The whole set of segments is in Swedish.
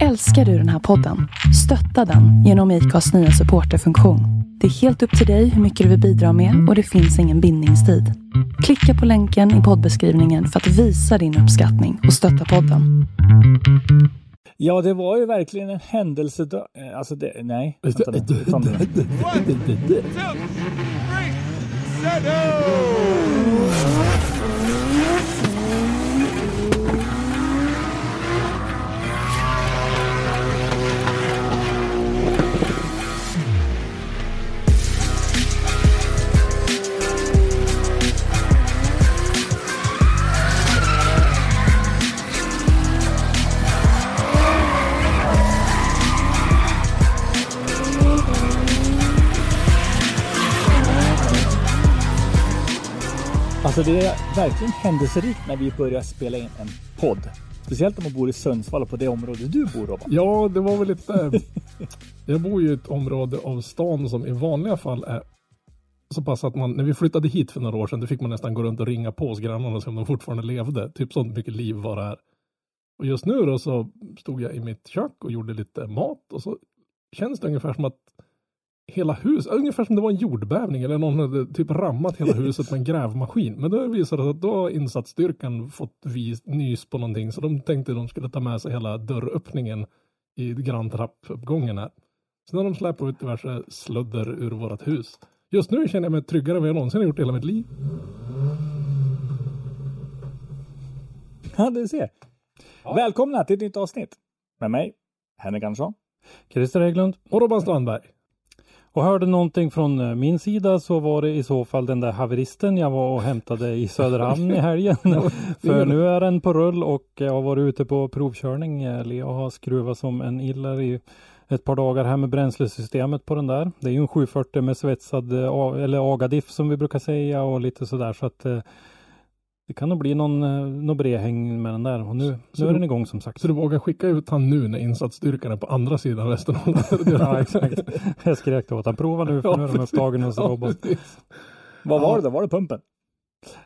Älskar du den här podden? Stötta den genom IKAs nya supporterfunktion. Det är helt upp till dig hur mycket du vill bidra med och det finns ingen bindningstid. Klicka på länken i poddbeskrivningen för att visa din uppskattning och stötta podden. Ja, det var ju verkligen en händelsedag. Eh, Alltså, det, nej. Vänta nu. Som det. Alltså det är verkligen händelserikt när vi börjar spela in en podd. Speciellt om man bor i Sundsvall och på det område du bor Robban. Ja, det var väl lite... jag bor ju i ett område av stan som i vanliga fall är så pass att man, när vi flyttade hit för några år sedan, då fick man nästan gå runt och ringa på hos grannarna och se om de fortfarande levde. Typ sånt mycket liv var det här. Och just nu då så stod jag i mitt kök och gjorde lite mat och så känns det ungefär som att hela huset, ungefär som det var en jordbävning eller någon hade typ rammat hela huset med en grävmaskin. Men då visade det sig att då har insatsstyrkan fått vis, nys på någonting så de tänkte de skulle ta med sig hela dörröppningen i granntrappuppgången här. Så när de släpade ut diverse sludder ur vårt hus. Just nu känner jag mig tryggare än vad jag någonsin har gjort i hela mitt liv. Ja, du ser. Välkomna till ett nytt avsnitt. Med mig, Henrik Andersson. Christer Hägglund. Och Robban Strandberg. Och hörde någonting från eh, min sida så var det i så fall den där haveristen jag var och hämtade i Söderhamn i helgen. För nu är den på rull och jag har varit ute på provkörning. Eh, Leo har skruvat som en iller i ett par dagar här med bränslesystemet på den där. Det är ju en 740 med svetsad eh, eller agadiff som vi brukar säga och lite sådär så att det kan nog bli någon, eh, någon bredhäng med den där och nu, Så nu är du- den igång som sagt. Så du vågar skicka ut han nu när insatsstyrkan är på andra sidan Västernorrland? Ja exakt. Jag skrek åt han prova nu för nu är de upptagen hos Ja, precis. Vad var det då? Var det pumpen?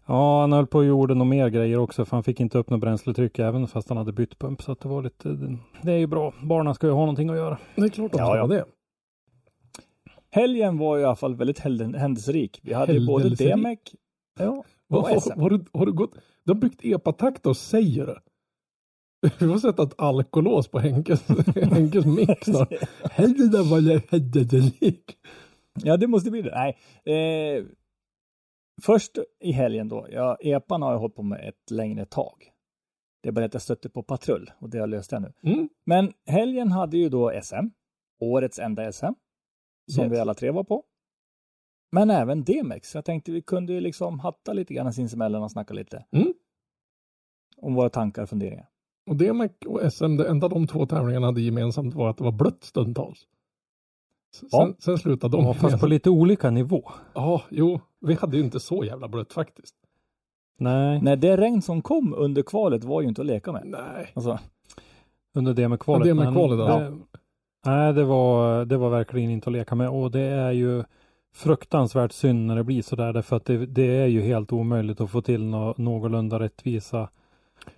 Ja, han höll på och gjorde nog mer grejer också för han fick inte upp något bränsletryck även fast han hade bytt pump. Så att det var lite, det är ju bra. Barnen ska ju ha någonting att göra. Det är klart de Ja, ska ja. det. Helgen var i alla fall väldigt händelserik. Vi hade ju både? DMEC ja, Vad, har, har, du, har du gått? Du har byggt epatakter och säger det. Du har sett att alkolås på Henkes, Henkes mick snart. Där var det händelserik. Ja, det måste bli det. Nej. Eh, först i helgen då. Ja, epan har jag hållit på med ett längre tag. Det är bara att jag stötte på patrull och det har jag löst det nu. Mm. Men helgen hade ju då SM. Årets enda SM. Som Yes. vi alla tre var på. Men även DMX. Jag tänkte vi kunde ju liksom hatta lite grann sinsemellan och snacka lite. Mm. Om våra tankar och funderingar. Och DMEC och SM, det enda de två tävlingarna hade gemensamt var att det var blött stundtals. S- Ja. Sen, sen slutade de. Ja, fast på lite olika nivå. Ja, jo, vi hade ju inte så jävla blött faktiskt. Nej, Nej, det regn som kom under kvalet var ju inte att leka med. Nej. Alltså, under det med kvalet. Ja, det med men kvalet, ja. det, Nej, det var, det var verkligen inte att leka med och det är ju fruktansvärt synd när det blir sådär därför att det, det är ju helt omöjligt att få till nå, någorlunda rättvisa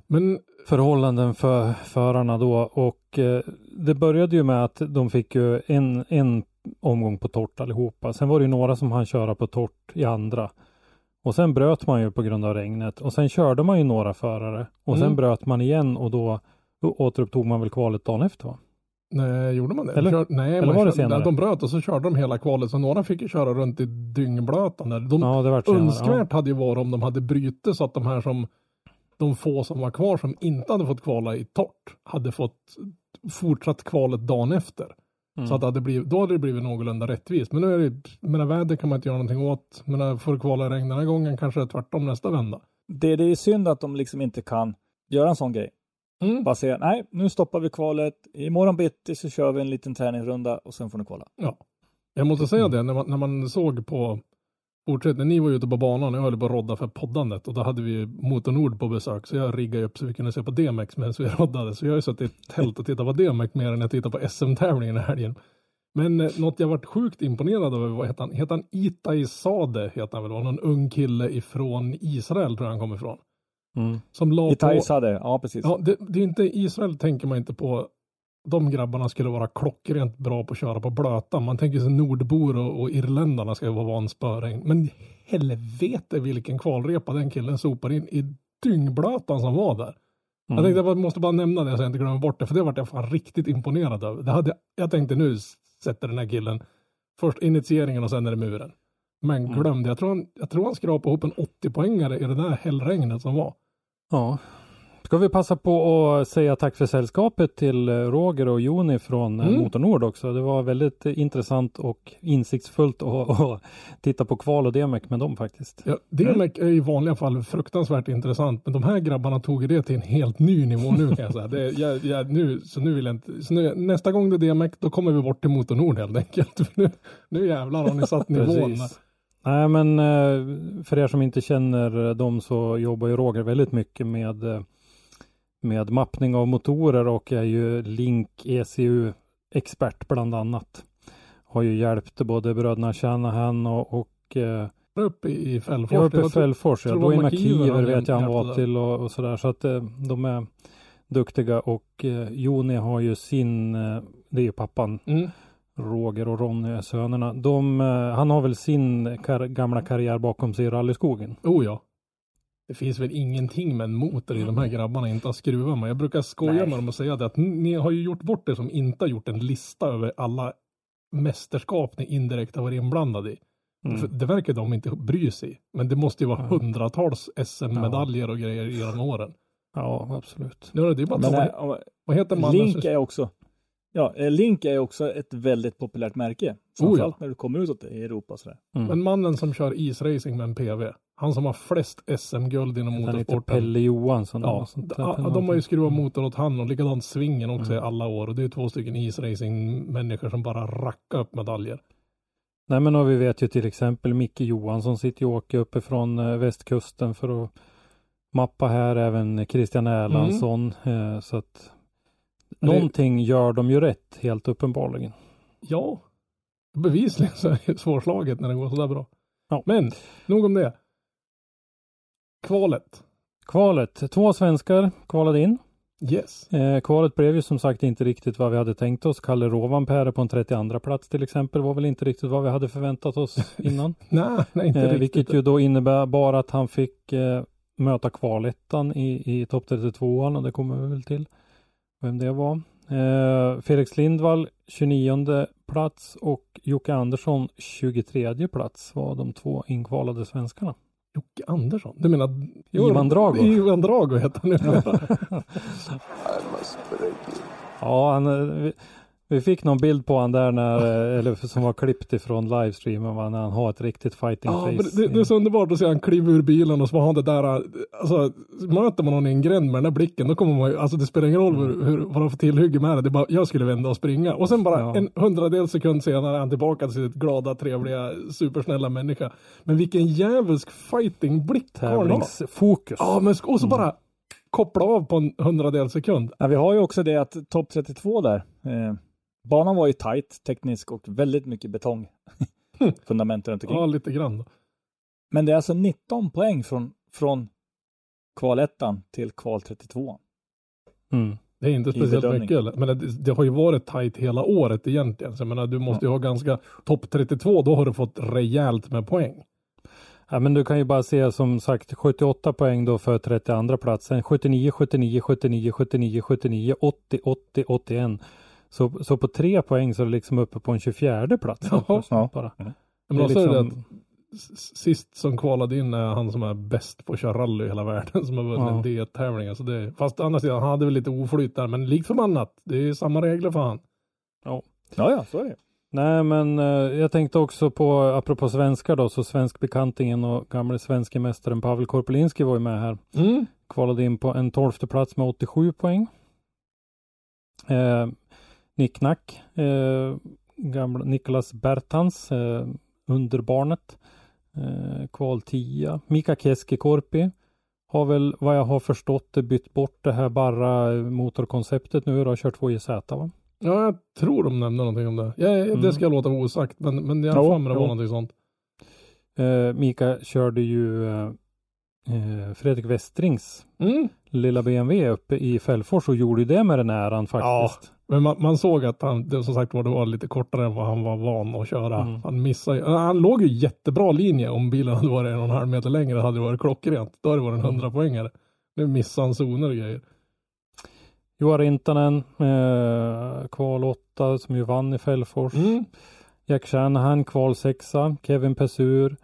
Men förhållanden för förarna då och eh, det började ju med att de fick ju en, en omgång på torrt allihopa. Sen var det ju några som hann köra på torrt i andra. Och sen bröt man ju på grund av regnet och sen körde man ju några förare och sen Mm. bröt man igen och då återupptog man väl kvalet dagen efter va? Nej, gjorde man det? Eller- Kör, nej, eller man var det senare? De bröt och så körde de hela kvalet. Så några fick ju köra runt i dyngblötan. Där. De, Ja, det var senare. önskvärt hade ju varit om de hade brutit så att de här som de få som var kvar som inte hade fått kvala i torrt hade fått fortsatt kvalet dagen efter. Ja. Så att det hade blivit, då hade det blivit någorlunda rättvist. Men nu är det, men väder kan man inte göra någonting åt. Men får du kvala i regn den här gången kanske det är tvärtom nästa vända. det, det är synd att de liksom inte kan göra en sån grej. Mm. Bara säga, nej, nu stoppar vi kvalet. Imorgon bitti så kör vi en liten träningsrunda och sen får ni kolla. Ja. Jag måste säga det, när man, när man såg på fortsätt, när ni var ute på banan, jag höll på att rodda för poddandet och då hade vi ju Motor Nord på besök så jag riggade upp så vi kunde se på DMX medan vi roddade. Så jag har ju suttit i tält och tittat på DMX mer än jag tittar på SM-tävlingen i helgen. Men eh, något jag varit sjukt imponerad över, vad heter han? Heter han Itai Sade? Heter han väl? Var någon ung kille ifrån Israel tror jag han kom ifrån. Mm. Som la Itai på... Ja precis. Ja, det, det är inte Israel tänker man inte på de grabbarna skulle vara klockrent bra på att köra på blöta. Man tänker sig nordbor och, och irländarna ska vara van spöregn. Men helvete vilken kvalrepa den killen sopar in i dyngblötan som var där. Mm. Jag tänkte jag måste bara nämna det så jag inte glömmer bort det, för det vart jag fan riktigt imponerad över. Det hade, jag tänkte nu sätter den här killen först initieringen och sen är det muren. Men Mm. glömde, jag tror han, jag tror han skrapade ihop en 80-poängare i det där hällregnet som var. Ja. Ska vi passa på att säga tack för sällskapet till eh, Roger och Joni från eh, Mm. Motornord också. Det var väldigt eh, intressant och insiktsfullt att, att titta på kval och DMEC med dem faktiskt. Ja, DMEC är i vanliga fall fruktansvärt intressant, men de här grabbarna tog det till en helt ny nivå nu kan jag säga. Det, jag, jag, nu, så nu vill jag inte, så nu, nästa gång det är DMEC, då kommer vi bort till Motornord helt enkelt. Nu, nu jävlar har ni satt nivån. Nej men eh, för er som inte känner dem så jobbar ju Roger väldigt mycket med eh, med mappning av motorer och är ju Link ECU expert bland annat. Har ju hjälpt både bröderna Shanahan och, och eh, Uppe i Fällfors. var uppe i Fällfors, ja. var Dwayne McKeever vet jag han var till och, och sådär. Så att eh, de är duktiga och eh, Joni har ju sin, eh, det är ju pappan Mm. Roger och Ronny sönerna. De, eh, han har väl sin kar- gamla karriär bakom sig i rallyskogen. Oh ja. Det finns väl ingenting med en motor i de här grabbarna inte har skruvat med. Jag brukar skoja Nej. med dem och säga det att ni har ju gjort bort det som inte har gjort en lista över alla mästerskap ni indirekt har varit inblandade i. Mm. Det verkar de inte bry sig i. Men det måste ju vara Ja. hundratals SM-medaljer och grejer genom åren. Ja, absolut. Det är bara Men vad, äh, om- vad heter mannen? Link är också Ja, eh, Link är också ett väldigt populärt märke. Oh, Framförallt när du kommer utåt i Europa sådär. Mm. Men mannen som kör isracing med en PV. Han som har flest SM-guld inom Han heter motorsporten. Pelle Johansson. Ja, sånt där. ja, de har ju skruvat motor åt han och likadant svingen också Mm. i alla år. Och det är två stycken isracing-människor som bara rackar upp medaljer. Nej men och vi vet ju till exempel Micke Johansson sitter ju och åker uppifrån eh, västkusten för att mappa här även Christian Erlandsson. Eh, så att någonting gör de ju rätt helt uppenbarligen. Ja, bevisligen så är det svårslaget när det går sådär bra. Ja. Men, nog om det. Kvalet. Kvalet, två svenskar kvalade in. Yes. Eh, kvalet blev ju som sagt inte riktigt vad vi hade tänkt oss. Kalle Rovanperä på en 32 plats till exempel var väl inte riktigt vad vi hade förväntat oss innan. Nej, nej inte eh, riktigt. vilket ju då innebär bara att han fick eh, möta kvalettan i, i topp 32 och det kommer vi väl till vem det var. Eh, Felix Lindvall 29 plats och Jocke Andersson 23 plats var de två inkvalade svenskarna. Jocke Andersson? Du menar? Ivan Drago. Ivan Drago heter han nu. Ja, han, eh, vi, fick någon bild på han där när, eh, eller som var klippt ifrån livestreamen va, när han har ett riktigt fighting Ja, face. det, det är så underbart att se han kliva ur bilen och så har han det där, alltså möter man någon i en gränd med den där blicken då kommer man ju, alltså det spelar ingen roll hur, hur, vad de får tillhygge med det, det är bara, jag skulle vända och springa. Och sen bara Ja. en hundradel sekund senare är han tillbaka till sitt glada, trevliga, supersnälla människa. Men vilken djävulsk fighting-blick har han. Tävlingsfokus. Ja, men och så bara koppla av på en hundradel sekund. Ja, vi har ju också det att topp 32 där. Eh, banan var ju tight, teknisk och väldigt mycket betong. Fundament runt omkring. Ja, lite grann. då. Men det är alltså 19 poäng från, från kvalettan till kval 32. Mm. Det är inte speciellt mycket. eller? Men det, det har ju varit tajt hela året egentligen. Så jag menar, du måste ju ha ganska, topp 32, då har du fått rejält med poäng. Ja, men du kan ju bara se som sagt 78 poäng då för 32 platsen. 79, 79, 79, 79, 79, 80, 80, 81. Så, så på tre poäng så är det liksom uppe på en 24 plats. Ja. Ja. Bara. Men Det är också är det liksom- att sist som kvalade in är han som är bäst på att köra rally i hela världen som har vunnit Ja. D1-tävlingar. Så det, fast å andra sidan, han hade väl lite oflyt där, men likt förbannat, det är ju samma regler för han. Ja, ja, så är det. Nej, men eh, jag tänkte också på, apropå svenskar då, så svenskbekantingen och gamle svenske mästaren Pavel Korpelinski var ju med här. Mm. Kvalade in på en tolfte plats med 87 poäng. Eh, Nick Nack, eh, gamla Niklas Bertans, eh, underbarnet, eh, kval 10. Mika Keskikorpi har väl vad jag har förstått bytt bort det här bara motorkonceptet nu och har kört 2JZ va? Ja, jag tror de nämnde någonting om det. Ja, ja, Mm. det ska jag låta vara osagt, men, men jag har för mig det var någonting sånt. Eh, Mika körde ju eh, eh, Fredrik Westrings Mm. lilla BMW uppe i Fällfors och gjorde det med den äran faktiskt. Men man, man såg att han, det, som sagt var, det var lite kortare än vad han var van att köra. Mm. Han missade, han låg ju jättebra linje om bilen hade varit en och en halv meter längre hade det varit klockrent. Då hade det varit en hundrapoängare. Nu missade han zoner och grejer. Joar Rintanen, eh, kval 8 som ju vann i Fällfors. Mm. Jack Shanahan, kval 6 Kevin Pesur,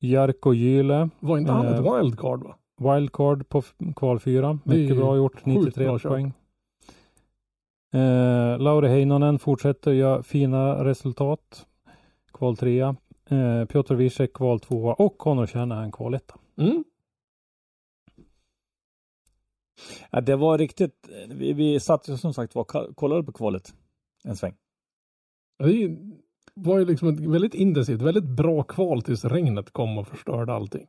Jarko Gyle, Var inte han Eh, ett wildcard va? wildcard på kval 4. Det är Mycket bra gjort, sjukt 93 bra kört. Eh, Lauri Heinonen fortsätter göra fina resultat. Kval 3 eh, Piotr Wiesek kval 2 och Conor Shanahan kval 1 Mm. Ja, det var riktigt, vi, vi satt ju som sagt var kollade på kvalet en sväng. Det var ju liksom ett väldigt intensivt, väldigt bra kval tills regnet kom och förstörde allting.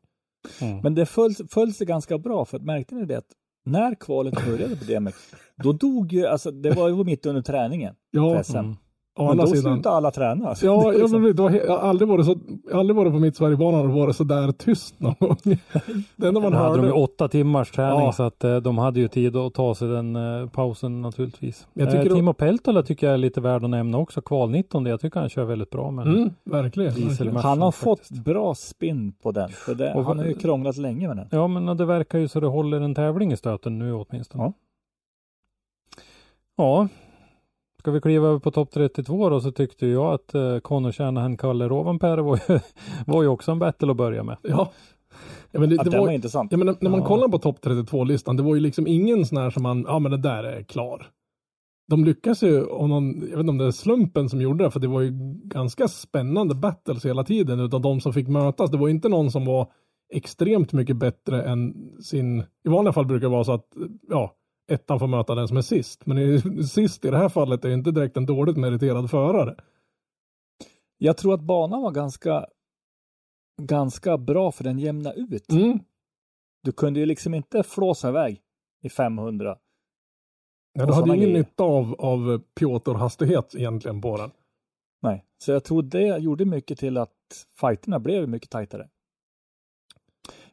mm. Men det föll, föll sig ganska bra för att märkte ni det att när kvalet började på DMX, då dog ju, alltså det var ju mitt under träningen. Ja. Mm. Å Men andra då sidan. slutade alla träna. alltså. Ja, Det var ja liksom- men det var, jag har aldrig varit så, aldrig varit på mitt Sverigebanan och varit så där tyst någon gång. Det enda man Då hade de hörde. ju åtta timmars träning Ja. så att eh, de hade ju tid att ta sig den eh, pausen naturligtvis. Jag tycker eh, då- Timo Peltola tycker jag är lite värd att nämna också. Kval 19, jag tycker han kör väldigt bra. Men Mm, verkligen. Verkligen. Han har fått faktiskt. bra spinn på den. För det, Och han har ju krånglat länge med den. Ja, men det verkar ju så det håller en tävling i stöten nu åtminstone. Ja. Ja. Ska vi kliva över på topp 32 då så tyckte jag att eh, Conor Shanahan, Kalle Rovanperä var ju, var ju också en battle att börja med. Ja. ja men det, det var var, intressant. ja, men när, när man Ja. kollar på topp 32-listan, det var ju liksom ingen sån här som man, ja men det där är klar. De lyckas ju, om någon, jag vet inte om det är slumpen som gjorde det, för det var ju ganska spännande battles hela tiden utav de som fick mötas. Det var inte någon som var extremt mycket bättre än sin, i vanliga fall brukar det vara så att, ja, ettan får möta den som är sist. Men i, sist i det här fallet är inte direkt en dåligt meriterad förare. Jag tror att banan var ganska, ganska bra för den jämna ut. Mm. Du kunde ju liksom inte flåsa iväg i 500. Ja, du hade såna ingen grejer. nytta av, av Piotr-hastighet egentligen på den. Nej, så jag tror det gjorde mycket till att fighterna blev mycket tajtare.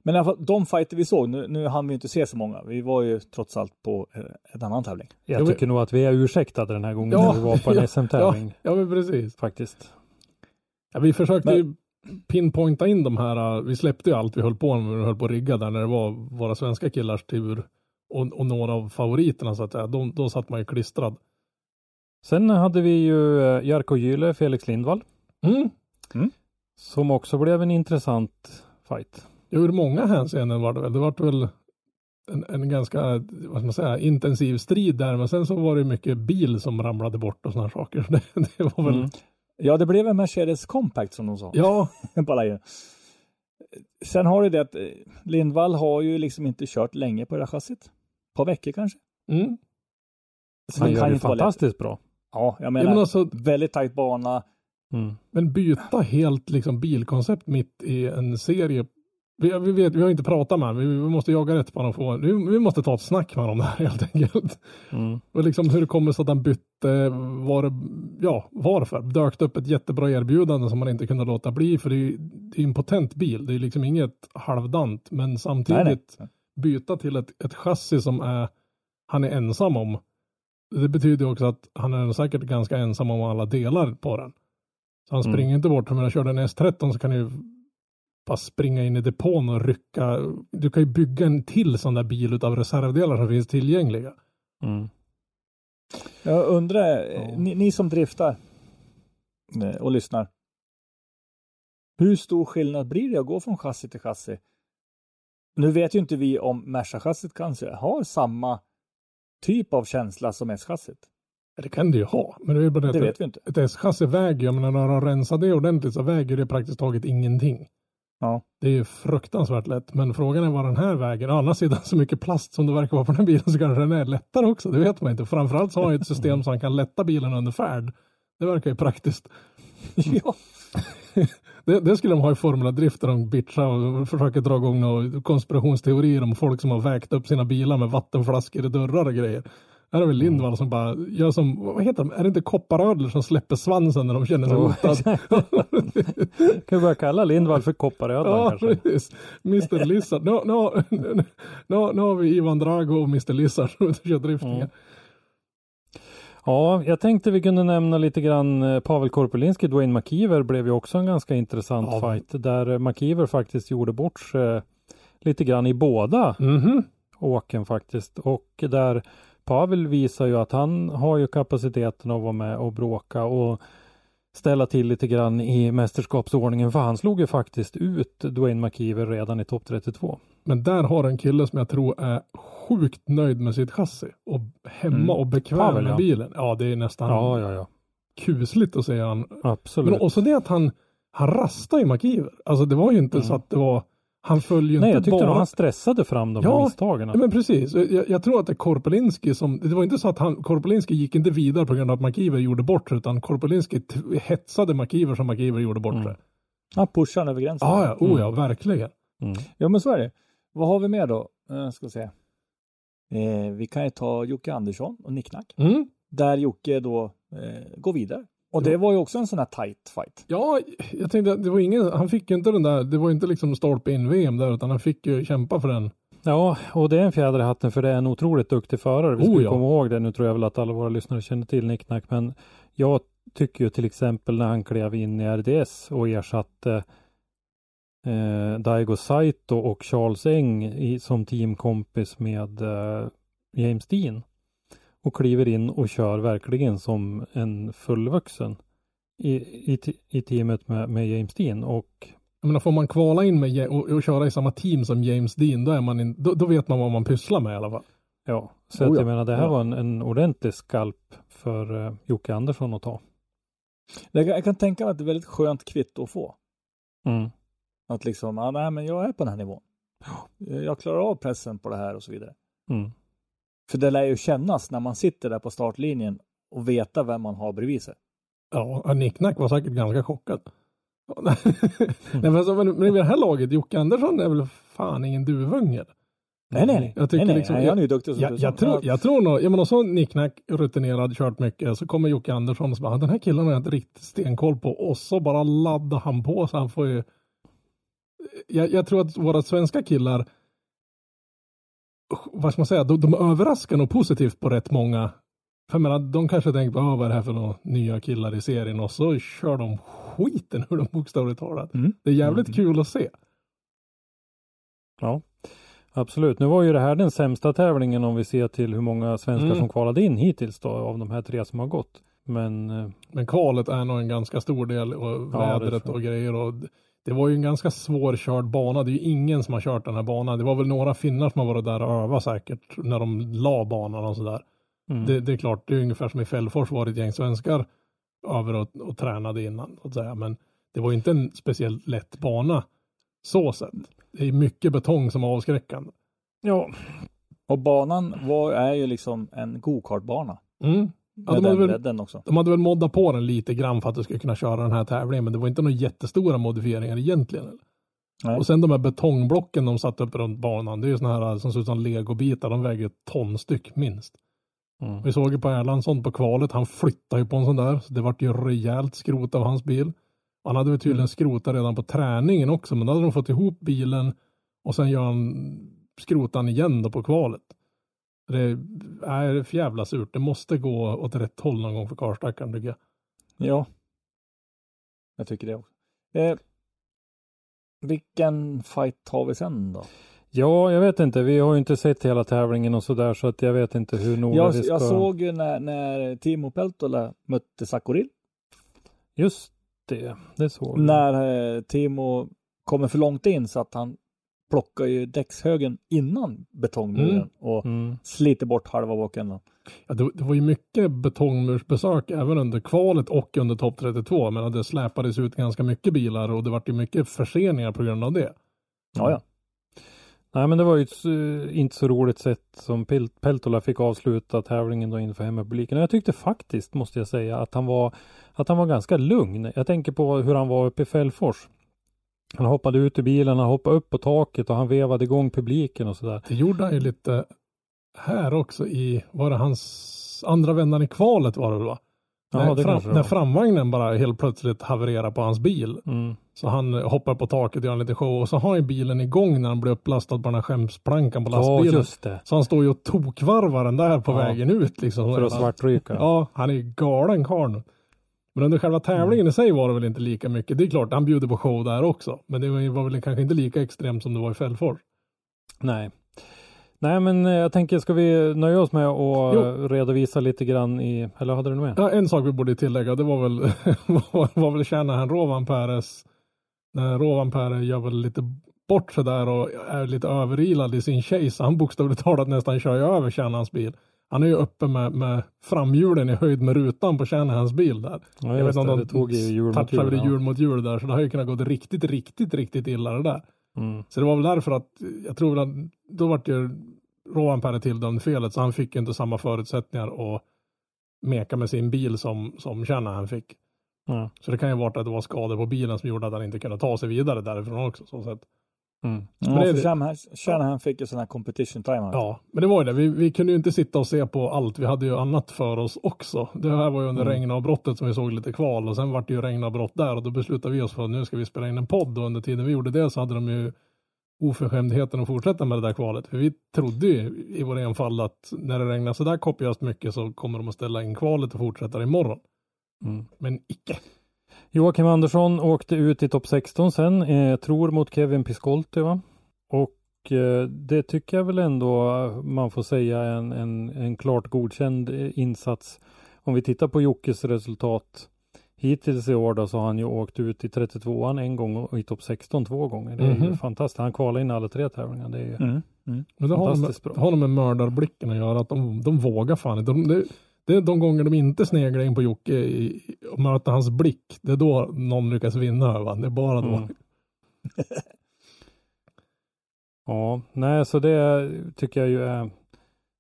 Men i alla fall, de fighter vi såg, nu, nu hann vi inte se så många. Vi var ju trots allt på eh, en annan tävling. Jag Jo, tycker nog att vi är ursäktade den här gången Ja, när vi var på en ja, SM-tävling Ja, men precis. faktiskt. Ja, vi försökte Men- ju pinpointa in de här, uh, vi släppte ju allt vi höll på med, vi höll på att rigga där när det var våra svenska killars tur och, och några av favoriterna så att säga. De, då satt man ju klistrad. Sen hade vi ju eh, Jarko Gyle, Felix Lindvall, Mm. som också blev en intressant fight. Ur många hänseenden var det väl. Det var väl en, en ganska, vad ska man säga, intensiv strid där, men sen så var det mycket bil som ramlade bort och sådana saker. Det, det var väl, Mm. Ja, det blev en Mercedes Compact som de sa. ja, Lion. Sen har du det att eh, Lindvall har ju liksom inte kört länge på det här chassit. Ett par veckor kanske. mm. Så Han det gör kan det fantastiskt bra. Ja, jag Ja, menar, men alltså, väldigt tajt bana. Mm. Men byta helt liksom bilkoncept mitt i en serie. Vi, vi, vet, vi har inte pratat med honom. Vi, vi måste jaga rätt på honom. Få, vi, vi måste ta ett snack med honom där helt enkelt. Mm. Och liksom hur det kommer sig att han bytte, var ja varför? Dök det upp ett jättebra erbjudande som man inte kunde låta bli. För det är det är en potent bil. Det är liksom inget halvdant. Men samtidigt Nej, nej. byta till ett, ett chassi som är, han är ensam om. Det betyder också att han är säkert ganska ensam om alla delar på den. Så han Mm. springer inte bort. Om jag körde en S13 så kan ju bara springa in i depån och rycka. Du kan ju bygga en till sån där bil av reservdelar som finns tillgängliga. Mm. Jag undrar, eh, Ja. ni, ni som driftar eh, och lyssnar. Hur stor skillnad blir det att gå från chassi till chassi? Nu vet ju inte vi om Merca-chassit kanske har samma typ av känsla som S-chassit. Det kan du ju ha. Men det är bara det, Det vet vi inte. ett S-chassi väger, jag menar när de rensar det ordentligt så väger det praktiskt taget ingenting. Ja. Det är ju fruktansvärt lätt. Men frågan är vad den här väger. Å andra sidan så mycket plast som det verkar vara på den här bilen så kanske den är lättare också. Det vet man inte. Framförallt så har han ett system så han kan lätta bilen under färd. Det verkar ju praktiskt. ja. Det, det skulle de ha i Formula Drift där de bitchar och försöker dra igång några konspirationsteorier om folk som har vägt upp sina bilar med vattenflaskor i dörrar och grejer. Här är väl Lindvall som bara gör som, vad heter de, är det inte kopparödlor som släpper svansen när de känner sig hotade? Kan vi börja kalla Lindvall för kopparödlan ja, kanske? precis. Mr Lizard. Nu, nu, nu, nu har vi Ivan Drago och Mr Lizard som kör driftningar. Mm. Ja, jag tänkte vi kunde nämna lite grann eh, Pavel Korpelinski, Dwayne McKeever blev ju också en ganska intressant Ja. fight där eh, McKeever faktiskt gjorde bort sig lite grann i båda Mhm. åken faktiskt och där Pavel visar ju att han har ju kapaciteten att vara med och bråka och ställa till lite grann i mästerskapsordningen för han slog ju faktiskt ut Dwayne McKeever redan i topp 32. Men där har en kille som jag tror är sjukt nöjd med sitt chassi och hemma Mm. och bekväm Pavel, med ja. bilen. Ja, det är nästan Ja, ja, ja. kusligt att se han. Absolut. Men också det att han, han rastade i McKeever. Alltså det var ju inte Mm. så att det var, han föll ju Nej, inte jag tyckte bara. han stressade fram de Ja, här misstagen. Ja, men precis. Jag, jag tror att det är Korpelinski som, det var inte så att han, Korpelinski gick inte vidare på grund av att McKeever gjorde bort sig, utan Korpelinski hetsade McKeever som McKeever gjorde bort Mm. Han pushar han över gränsen. Ja, ja, oh ja, Mm. verkligen. Mm. Ja, men så är det. Vad har vi mer då? Eh, ska se. Eh, vi kan ju ta Jocke Andersson och Nicknack. Mm. Där Jocke då eh, går vidare. Och det var ju också en sån här tight fight. Ja, jag tänkte att det var ingen, han fick ju inte den där, det var inte liksom stolpe in VM där, utan han fick ju kämpa för den. Ja, och det är en fjäder i hatten för det är en otroligt duktig förare. Vi ska Oh, ju ja. komma ihåg det. Nu tror jag väl att alla våra lyssnare känner till Nicknack, men jag tycker ju till exempel när han klev in i RDS och ersatte eh, Daigo Saito och Charles Eng i, som teamkompis med eh, James Dean och kliver in och kör verkligen som en fullvuxen i, i, i teamet med, med James Dean och Jag menar, får man kvala in med Ja- och, och köra i samma team som James Dean, då, är man in, då, då vet man vad man pysslar med i alla fall. Ja, så Oh att ja. jag menar det här Ja. var en, en ordentlig skalp för uh, Jocke Andersson att ta. Jag, kan- jag kan tänka mig att det är väldigt skönt kvitto att få. Mm. Att liksom, ja, nej, men jag är på den här nivån. Jag klarar av pressen på det här och så vidare. Mm. För det lär ju kännas när man sitter där på startlinjen och veta vem man har bredvid sig. Ja, Nicknack var säkert ganska chockad. Ja, Nej, men, alltså, men, men i det här laget, Jocke Andersson är väl fan ingen duvunge? Nej, nej, nej. Jag tycker nej, nej, liksom- nej, han är ju duktig som Jag, jag, tror, jag tror nog, jag menar så Nicknack rutinerad, kört mycket, så kommer Jocke Andersson och så bara, den här killen har jag inte riktigt stenkoll på och så bara laddar han på så han får ju jag, jag tror att våra svenska killar vad ska man säga, de, de överraskar nog positivt på rätt många. För jag menar, de kanske tänker, ah, vad är det här för några nya killar i serien? Och så kör de skiten ur dem bokstavligt talat. Mm. Det är jävligt kul att se. Ja, absolut. Nu var ju det här den sämsta tävlingen om vi ser till hur många svenskar Mm. som kvalade in hittills då av de här tre som har gått. Men eh, Men kvalet är nog en ganska stor del och vädret och grejer. Och det var ju en ganska svårkörd bana. Det är ju ingen som har kört den här banan. Det var väl några finnar som har varit där och övat säkert när de la banan och sådär. mm. Det, det är klart, det är ungefär som i Fällfors var det ett gäng svenskar över och, och tränade innan. Så att säga. Men det var ju inte en speciellt lätt bana så sett. Det är mycket betong som är avskräckande. ja, Och banan var, är ju liksom en gokartbana. Mm. Ja, de, hade den väl, också. de hade väl moddat på den lite grann för att du skulle kunna köra den här tävlingen. Men det var inte några jättestora modifieringar egentligen. eller? Nej. Och sen de här betongblocken de satte upp runt banan. Det är ju sådana här som ser ut som legobitar. De väger ett ton styck minst. mm. Vi såg ju på Erlandsson på kvalet. Han flyttade ju på en sån där. Så det vart ju rejält skrot av hans bil. Han hade väl tydligen Mm. skrotat redan på träningen också. Men då hade de fått ihop bilen. Och sen gör han skrotan igen då på kvalet. Det är för jävla surt. Det måste gå åt rätt håll någon gång för karlstackaren tycker jag. Ja. Jag tycker det också. Eh, vilken fight har vi sen då? ja, jag vet inte. Vi har ju inte sett hela tävlingen och sådär så att jag vet inte hur noga Jag, vi ska... jag såg ju när, när Timo Peltola mötte Sakuril. Just det, det såg jag. När eh, Timo kommer för långt in så att han plockar ju däckshögen innan betongmuren Mm. och Mm. sliter bort halva bakändan. Ja, det, det var ju mycket betongmursbesök även under kvalet och under topp 32. Men det släpades ut ganska mycket bilar och det vart ju mycket förseningar på grund av det. Ja, ja. Nej, men det var ju ett inte så roligt sätt som Pel- Peltola fick avsluta tävlingen då inför hemmapubliken. Och jag tyckte faktiskt, måste jag säga, att han var att han var ganska lugn. Jag tänker på hur han var uppe i Fällfors. Han hoppade ut ur bilen, han hoppade upp på taket och han vevade igång publiken och sådär. Det gjorde han ju lite här också i, var det hans andra vändan i kvalet var det väl, va? Jaha, när, fram, när framvagnen bara helt plötsligt havererar på hans bil. Mm. Så han hoppar på taket och gör en liten show och så har han ju bilen igång när han blir upplastad på den här skämsplankan på Ja, lastbilen. det. så han står ju och tokvarvar den där på Ja. vägen ut liksom. För att svartryka. Ja, han är ju galen karln. Men under själva tävlingen i sig var det väl inte lika mycket. Det är klart, han bjuder på show där också. Men det var väl kanske inte lika extremt som det var i Fällfors. Nej. Nej, men eh, jag tänker, ska vi nöja oss med att Jo. eh, redovisa lite grann i, eller hade du något mer? Ja, en sak vi borde tillägga, det var väl, var, var väl Shanahan Rovan Peres, när Rovan Peres gör väl lite bort sig där och är lite överilad i sin chase. Han bokstavligt talat nästan kör över Shanahans bil. Han är ju uppe med, med framhjulen i höjd med rutan på Shanahans bil där. Ja, Jag vet inte om det tog touchade ja. hjul mot hjul där, så det har ju kunnat gå riktigt, riktigt, riktigt illa det där. Mm. Så det var väl därför att, jag tror att, då vart ju Rovan Perre tilldömd felet, så han fick ju inte samma förutsättningar att meka med sin bil som, som Shanahan fick. Ja. Så det kan ju vara att det var skador på bilen som gjorde att han inte kunde ta sig vidare därifrån också. Så sett. Mm. Ja, Men det är för det- Shanahan, fick ju sån här competition timeout. Ja, men det var ju det. Vi, vi kunde ju inte sitta och se på allt. Vi hade ju annat för oss också. Det här var ju under Mm. regnavbrottet som vi såg lite kval och sen vart det ju regnavbrott där och då beslutade vi oss för att nu ska vi spela in en podd och under tiden vi gjorde det så hade de ju oförskämdheten att fortsätta med det där kvalet. För vi trodde ju i vår enfald att när det regnar så där kopiöst mycket så kommer de att ställa in kvalet och fortsätta imorgon. Mm. Men icke. Joakim Andersson åkte ut i topp 16 sen, eh, tror mot Kevin Piscolti va? Och eh, det tycker jag väl ändå man får säga en, en, en klart godkänd eh, insats. Om vi tittar på Jockes resultat hittills i år då så har han ju åkt ut i 32an en gång och i topp 16 två gånger. Det är ju Mhm. fantastiskt. Han kvalar in alla tre tävlingar. Det är ju Mm. Mm. Men det har med, Fantastiskt bra. har nog med mördarblicken att göra, att de, de vågar fan inte. De, det, det är de gånger de inte sneglar in på Jocke i, och möter hans blick, det är då någon lyckas vinna honom. Det är bara då. Mm. Ja, nej, så det tycker jag ju är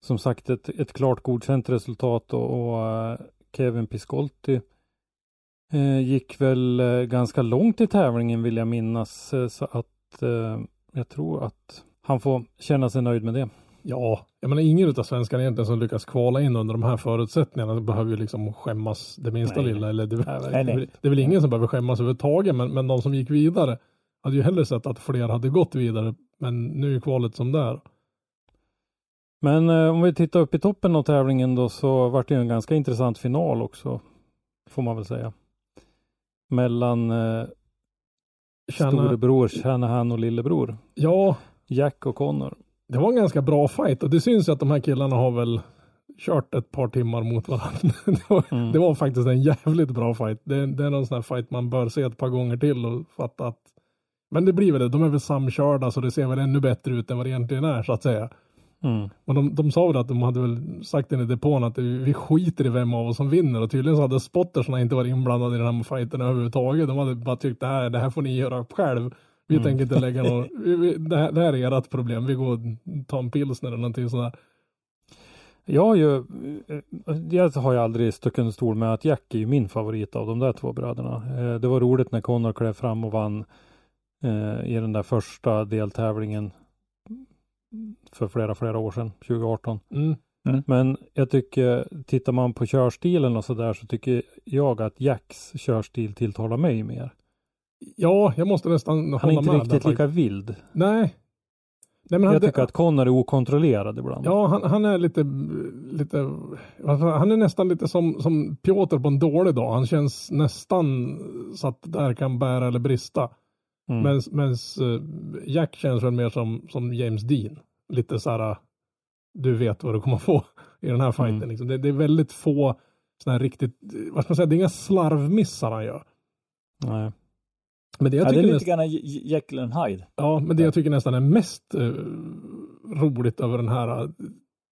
som sagt ett, ett klart godkänt resultat och, och eh, Kevin Piscolti eh, gick väl eh, ganska långt i tävlingen vill jag minnas eh, så att eh, jag tror att han får känna sig nöjd med det. Ja, jag menar ingen av svenskarna egentligen som lyckas kvala in under de här förutsättningarna behöver ju liksom skämmas det minsta Nej, lilla. Eller det, Nej, väl- det är väl ingen som behöver skämmas överhuvudtaget, men, men de som gick vidare hade ju hellre sett att fler hade gått vidare. Men nu är kvalet som det är. Men eh, om vi tittar upp i toppen av tävlingen då så vart det ju en ganska intressant final också. Får man väl säga. Mellan eh, Känna, storebror Shanahan och lillebror. ja, Jack och Connor. Det var en ganska bra fight och det syns ju att de här killarna har väl kört ett par timmar mot varandra. det, var, Mm. det var faktiskt en jävligt bra fight. Det, det är någon sån här fight man bör se ett par gånger till och fatta att men det blir väl det, de är väl samkörda så det ser väl ännu bättre ut än vad det egentligen är så att säga. Mm. Men de, de sa väl att de hade väl sagt in i depån att vi skiter i vem av oss som vinner och tydligen så hade spottersna inte varit inblandade i den här fighten överhuvudtaget. De hade bara tyckt det här, det här får ni göra själv. Vi Mm. tänker inte lägga någon, vi, vi, det, här, det här är ert problem, vi går och tar en pilsner eller någonting sådär. Jag har ju, eh, jag har ju aldrig stuckit under stol med att Jack är ju min favorit av de där två bröderna. Eh, Det var roligt när Connor klev fram och vann eh, i den där första deltävlingen för flera, flera år sedan, 2018. Mm. Men jag tycker, tittar man på körstilen och sådär så tycker jag att Jacks körstil tilltalar mig mer. Ja, jag måste nästan Han är hålla inte med. riktigt lika vild. Nej. Nej men han, Jag tycker att Connor är okontrollerad ibland. Ja, han, han är lite, lite, han är nästan lite som, som Piotr på en dålig dag. Han känns nästan så att där kan bära eller brista. Mm. Men Medan Jack känns väl mer som, som James Dean. Lite så här, du vet vad du kommer få i den här fighten. Mm. Liksom. Det, det är väldigt få sådana här riktigt, vad ska man säga, det är inga slarvmissar han gör. Nej. Men det jag Ja, det är tycker, lite nästan, grann Jekyll and Hyde. ja, men det jag tycker nästan är mest eh, roligt över den här uh,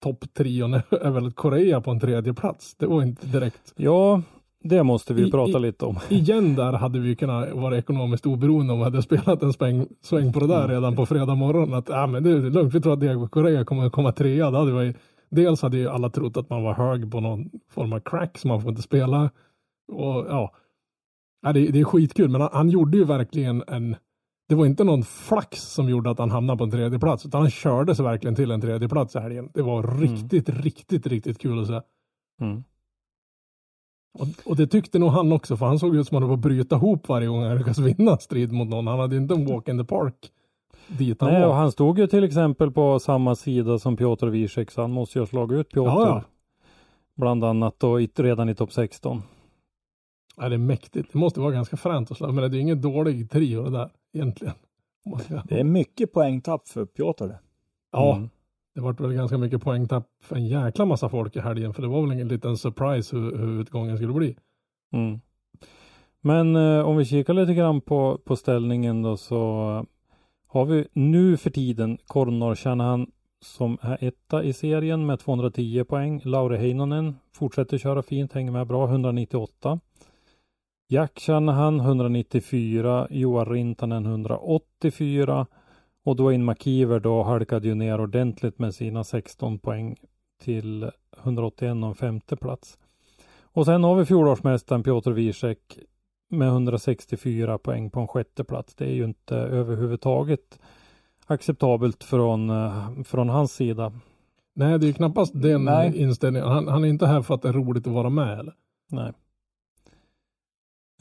topptrion är, väl Korea på en tredje plats. Det var inte direkt. Ja, det måste vi I- prata i- lite om. Igen där hade vi kunnat vara ekonomiskt oberoende om vi hade spelat en sväng, sväng på det där Mm. redan på fredag morgon. Att ja, men det är lugnt, vi tror att Diego Korea kommer att komma trea. Det hade vi, dels hade ju alla trott att man var hög på någon form av crack så man får inte spela. Och ja, ja det, det är skitkul. Men han, han gjorde ju verkligen en det var inte någon flax som gjorde att han hamnade på en tredje plats utan han körde sig verkligen till en tredje plats i helgen. Det var riktigt, riktigt, riktigt kul att se. Mm. Och, och det tyckte nog han också, för han såg ut som att han var bryta ihop varje gång han lyckades vinna strid mot någon. Han hade inte en walk in the park dit han Nej, och var. han stod ju till exempel på samma sida som Piotr Wiesek, så han måste ju ha slagit ut Piotr. Ja, ja. Bland annat då redan i topp 16. Ja, det är mäktigt. Det måste vara ganska fränt att slå, men det är ju ingen dålig trio det där egentligen. Det är mycket poängtapp för Piotr. det. Ja, Mm. det vart väl ganska mycket poängtapp för en jäkla massa folk i helgen, för det var väl en liten surprise hur, hur utgången skulle bli. Mm. Men eh, om vi kikar lite grann på, på ställningen då så eh, har vi nu för tiden Kornor Shanahan som är etta i serien med 210 poäng. Lauri Heinonen fortsätter köra fint, hänger med bra, 198. Jack Shanahan 194, Johan Rintanen 184 och Dwayne McKeever då halkade ju ner ordentligt med sina 16 poäng till 181 och femte plats. Och sen har vi fjolårsmästaren Piotr Wiesek med 164 poäng på en sjätte plats. Det är ju inte överhuvudtaget acceptabelt från, eh, från hans sida. Nej, det är ju knappast den Nej. inställningen. Han, han är inte här för att det är roligt att vara med. Eller? Nej.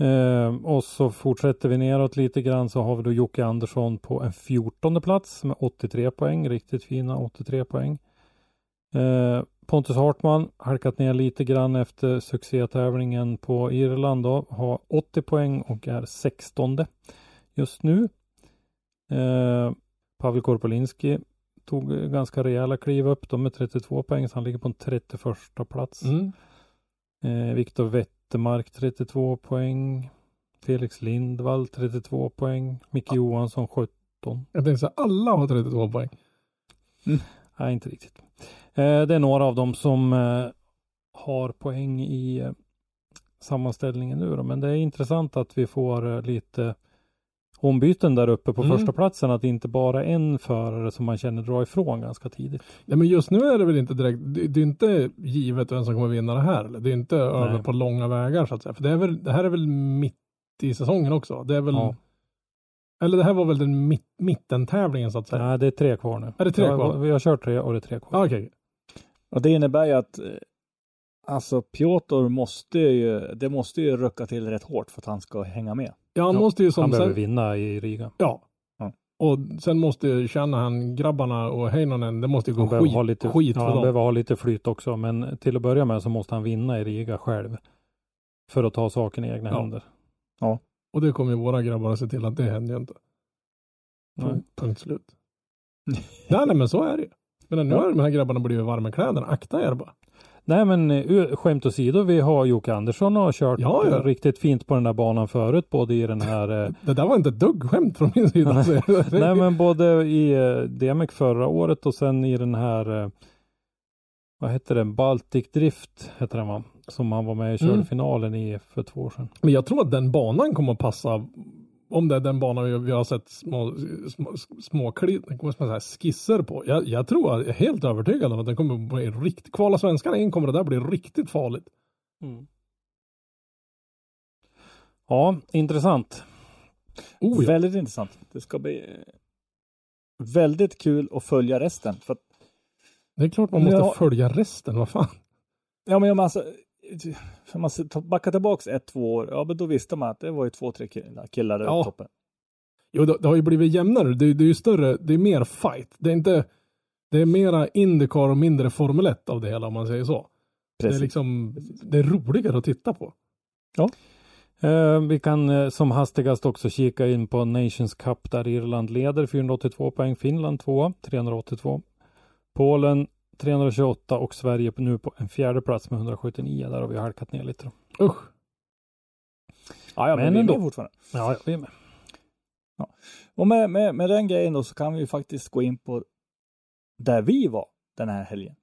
Eh, och så fortsätter vi neråt lite grann så har vi då Jocke Andersson på en fjortonde plats med 83 poäng. Riktigt fina 83 poäng. Eh, Pontus Hartman halkat ner lite grann efter succétävlingen på Irland då. Har 80 poäng och är 16 just nu. Eh, Pavel Korpolinski tog ganska rejäla kliv upp då med 32 poäng så han ligger på en 31 plats. Mm. Eh, Viktor Wettermark 32 poäng. Felix Lindvall 32 poäng. Micke Johansson 17. Jag tänkte här, alla har 32 poäng. Nej, inte riktigt. Eh, det är några av dem som eh, har poäng i eh, sammanställningen nu då. Men det är intressant att vi får lite ombyten där uppe på Mm. första platsen. Att det inte bara är en förare som man känner dra ifrån ganska tidigt. Nej, men just nu är det väl inte direkt, det, det är inte givet vem som kommer vinna det här. Eller? Det är inte över på långa vägar så att säga. För det, är väl, det här är väl mitt i säsongen också. Det är väl, Ja. eller det här var väl den mitt, mittentävlingen så att säga. Nej, det är tre kvar nu. Är det tre jag, kvar? Vi har kört tre och det är tre kvar. Ah, Okej, Och det innebär ju att eh, alltså Piotr måste ju, det måste ju rucka till rätt hårt för att han ska hänga med. ja han Ja, måste ju som Han behöver sen, vinna i Riga. ja. Ja. Och sen måste ju känna han grabbarna och Heinonen, det måste ju gå skit, ha lite, skit ja, för han dem. behöver ha lite flyt också. Men till att börja med så måste han vinna i Riga själv. För att ta saken i egna Ja. händer. Och det kommer ju våra grabbar att se till att det händer ju inte. Nej. Punkt, punkt slut. nej, nej, men så är det ju. Men nu Ja. har de här grabbarna blivit varma i kläderna. Akta er bara. Nej men eh, skämt åsido, vi har Jocke Andersson och har kört Ja, ja. riktigt fint på den där banan förut. Både i den här eh, Det där var inte ett dugg skämt från min sida. Nej men både i eh, DMX förra året och sen i den här vad hette den? Baltic Drift hette den va? Som han var med i körde Mm. finalen i för två år sedan. Men jag tror att den banan kommer att passa. Om det är den banan vi, har sett små, små, små säga, skisser på. Jag, jag tror, jag är helt övertygad om att den kommer bli riktigt, kvala svenskarna in kommer det där bli riktigt farligt. Ja, intressant. Oh, ja. Väldigt intressant. Det ska bli eh, väldigt kul att följa resten. För att, Det är klart man måste Ja. följa resten, vad fan. ja, men alltså, man backar tillbaks ett, två år, ja men då visste man att det var ju två, tre killar, killar där Ja. uppe toppen. Jo, det, det har ju blivit jämnare. Det, det är ju större, det är mer fight. Det är inte, det är mera Indycar och mindre Formel 1 av det hela om man säger så. Det är Precis. liksom, det är roligare att titta på. Eh, vi kan eh, som hastigast också kika in på Nations Cup där Irland leder 482 poäng, Finland 2 382. Polen 328 och Sverige nu på en fjärde plats med 179. Där har vi halkat ner lite. Då. Usch. Ja, ja, men, Men vi är ändå. med fortfarande. Ja, vi är med. Och med, med, med den grejen då så kan vi ju faktiskt gå in på där vi var den här helgen.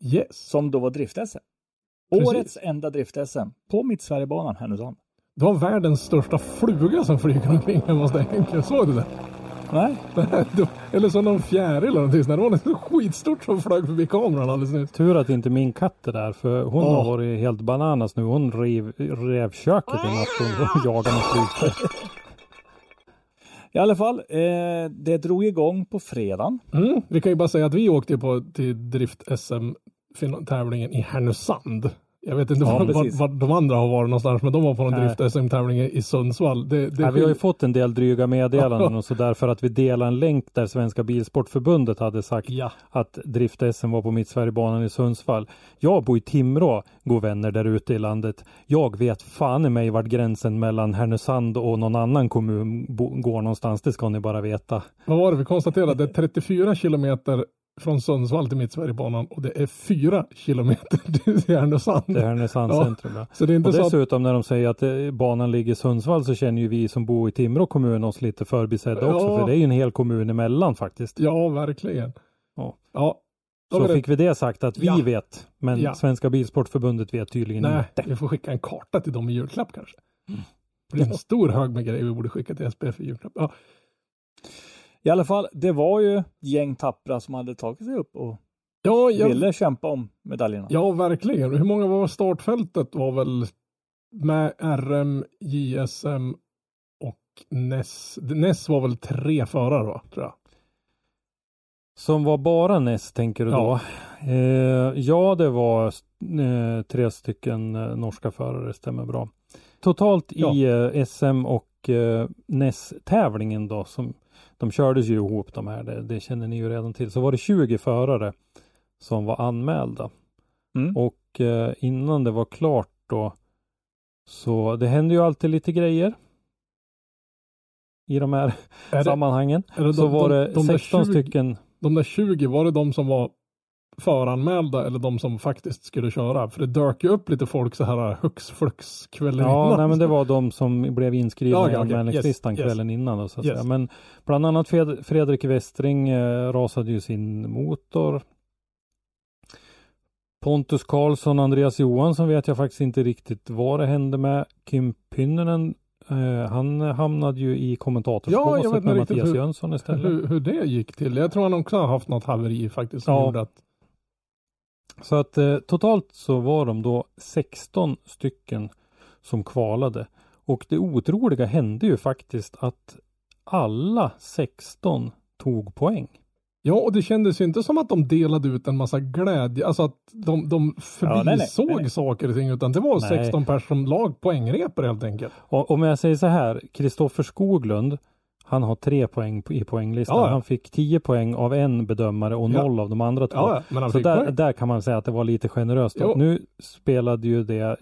Yes. Som då var drift-SM. Årets enda drift-SM på Mittsverigebanan Härnösand. Det var världens största fluga som flyger omkring hemma hos dig. Jag såg det där. Nej, Eller så någon fjäril eller någonting. Det var något skitstort som flög förbi kameran alldeles nyss. Tur att inte min katt är där för hon Åh. har varit helt bananas nu. Hon rev, rev köket i natt och jagade med flygfält. i alla fall. Eh, det drog igång på fredagen. Mm. Vi kan ju bara säga att vi åkte på till Drift SM tävlingen i Härnösand. Jag vet inte Ja, var, var, de andra har varit någonstans, men de var på någon Nej. drift-SM-tävling i Sundsvall. Det, det Ja, vi har ju fått en del dryga meddelanden och så därför att vi delar en länk där Svenska Bilsportförbundet hade sagt Ja, att drift-SM var på Mittsverigebanan i Sundsvall. Jag bor i Timrå, god vänner där ute i landet. Jag vet fan i mig vart gränsen mellan Härnösand och någon annan kommun går någonstans. Det ska ni bara veta. vad var det vi konstaterade? Det är 34 kilometer från Sundsvall till Mittsverigebanan och det är 4 kilometer till Härnösand. Det är Härnösands Ja. centrum. Ja. Så det är inte Och så att, dessutom när de säger att eh, banan ligger i Sundsvall så känner ju vi som bor i Timrå kommun oss lite förbisedda också. Ja. För det är ju en hel kommun emellan faktiskt. ja verkligen. Ja. Ja. Då Så fick vi det sagt att vi Ja. vet. Men Ja. Svenska Bilsportförbundet vet tydligen Nej, inte. vi får skicka en karta till dem i julklapp kanske. Mm. Det blir en stor hög med grejer vi borde skicka till SPF i julklapp. Ja, I alla fall, det var ju gäng tappra som hade tagit sig upp och ja, jag, ville kämpa om medaljerna. ja, verkligen. Hur många var startfältet? var väl med RM, JSM och NES. NES var väl tre förare va? Tror jag. Som var bara näst tänker du Ja. då? Eh, ja, det var eh, tre stycken eh, norska förare, stämmer bra. Totalt i eh, SM och eh, NES-tävlingen då, som de kördes ju ihop de här, det, det känner ni ju redan till, så var det 20 förare som var anmälda. Mm. Och eh, innan det var klart då, så det händer ju alltid lite grejer i de här Är det, sammanhangen. är det Så de, var de, det de, där 16 20, stycken de där 20, var det de som var föranmälda eller de som faktiskt skulle köra? För det dök ju upp lite folk så här hux flux kvällen Ja, innan. nej, men det var de som blev inskrivna Ja, i ja, okej. anmälningslistan Yes, yes. kvällen innan. Då, så att Yes. säga. Men bland annat Fred- Fredrik Westring eh, rasade ju sin motor. Pontus Karlsson, Andreas Johansson vet jag faktiskt inte riktigt vad det hände med. Kim Pynnönen, eh, han hamnade ju i Ja, kommentatorsbåset vet med Mattias hur- Jönsson istället. hur, hur det gick till. Jag tror han också har haft något haveri faktiskt som Ja. gjorde att Så att eh, totalt så var de då 16 stycken som kvalade. Och det otroliga hände ju faktiskt att alla 16 tog poäng. Ja, och det kändes ju inte som att de delade ut en massa glädje, alltså att de, de Ja, nej, nej, förbisåg saker och ting, utan det var Nej. 16 personer som lag poängrepor helt enkelt. Och om jag säger så här, Kristoffer Skoglund, han har tre poäng i poänglistan. Ja, ja. Han fick 10 poäng av en bedömare och Ja. noll av de andra två. Ja, ja, så där, där kan man säga att det var lite generöst. Nu spelade ju det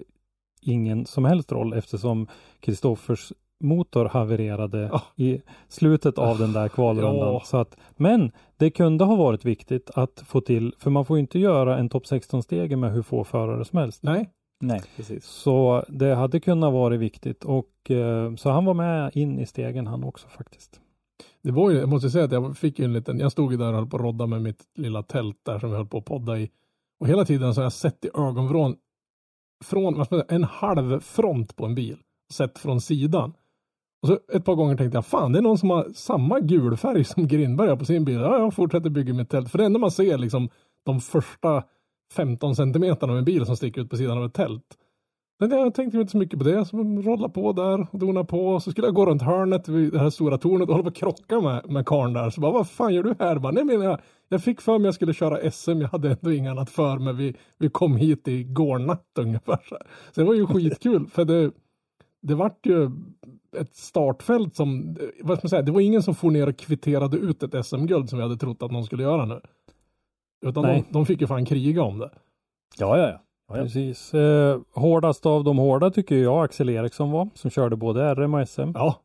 ingen som helst roll eftersom Kristoffers motor havererade Ja. i slutet av den där kvalrundan. Ja. Så att, men det kunde ha varit viktigt att få till, för man får ju inte göra en topp 16-stege med hur få förare som helst. Nej, Nej, precis. Så det hade kunnat vara viktigt och eh, så han var med in i stegen han också faktiskt. det var ju, jag måste säga att jag fick ju en liten, jag stod ju där och höll på att rodda med mitt lilla tält där som vi höll på att podda i. Och hela tiden så har jag sett i ögonvrån från, vad ska man säga, en halv front på en bil. Sett från sidan. Och så ett par gånger tänkte jag, fan det är någon som har samma gul färg som Grindberg har på sin bil. Ja, jag fortsätter bygga mitt tält. För det enda man ser liksom de första 15 centimeter av en bil som sticker ut på sidan av ett tält. Men jag tänkte inte så mycket på det. Så rolla på där och dona på. Och så skulle jag gå runt hörnet vid det här stora tornet och hålla på att krocka med, med karln där. Så bara, vad fan gör du här? Bara, Nej men jag, jag fick för mig att jag skulle köra SM. Jag hade ändå inget annat för mig. Vi, vi kom hit i går natt ungefär. Så, så det var ju skitkul. För det, det vart ju ett startfält som, vad ska man säga, det var ingen som for ner och kvitterade ut ett SM-guld som vi hade trott att någon skulle göra nu. Utan de, Nej. de fick ju fan kriga om det. Ja, ja, ja. ja, ja. Precis. Eh, hårdast av de hårda tycker jag Axel Eriksson var som körde både RM och SM. Ja,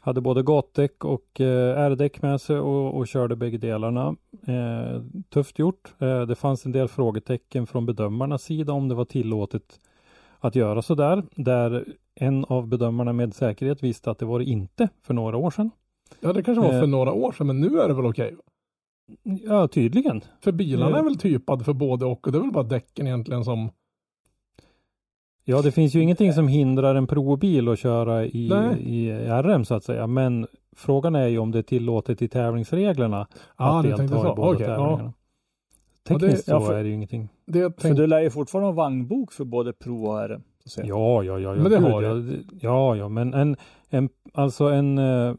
Hade både gatdäck och eh, R-däck med sig och, och körde bägge delarna. Eh, tufft gjort. Eh, det fanns en del frågetecken från bedömarnas sida om det var tillåtet att göra så där. Där en av bedömarna med säkerhet visste att det var det inte för några år sedan. ja det kanske var för Eh. några år sedan, men nu är det väl okej? Ja, tydligen. För bilarna är väl typade för både och och det är väl bara däcken egentligen som Ja, det finns ju ingenting som hindrar en probil att köra i, Nej. i RM så att säga. Men frågan är ju om det är tillåtet i tävlingsreglerna Ja, att delta i så. båda ja. tävlingarna. Det- Tekniskt ja, så för- är det ju ingenting. Det jag För du lär ju fortfarande ha vagnbok för både Pro och RM. Så att säga. Ja, ja, ja. ja Men det gud, har ja, det- ja, ja, men en, en alltså en, eh,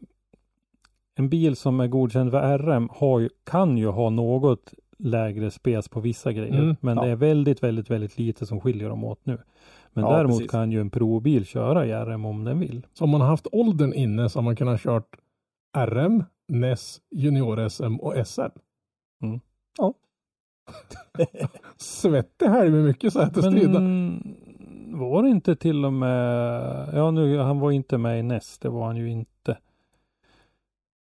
en bil som är godkänd för RM har ju, kan ju ha något lägre spes på vissa grejer. Mm, men ja. det är väldigt, väldigt, väldigt lite som skiljer dem åt nu. Men Ja, däremot precis. kan ju en probil köra i RM om den vill. Så om man har haft åldern inne så har man kunnat kört RM, NES, Junior-SM och SM. Mm. Ja. Svettig helg med mycket sätesstrid. Men var det inte till och med, ja nu, han var inte med i NES, det var han ju inte.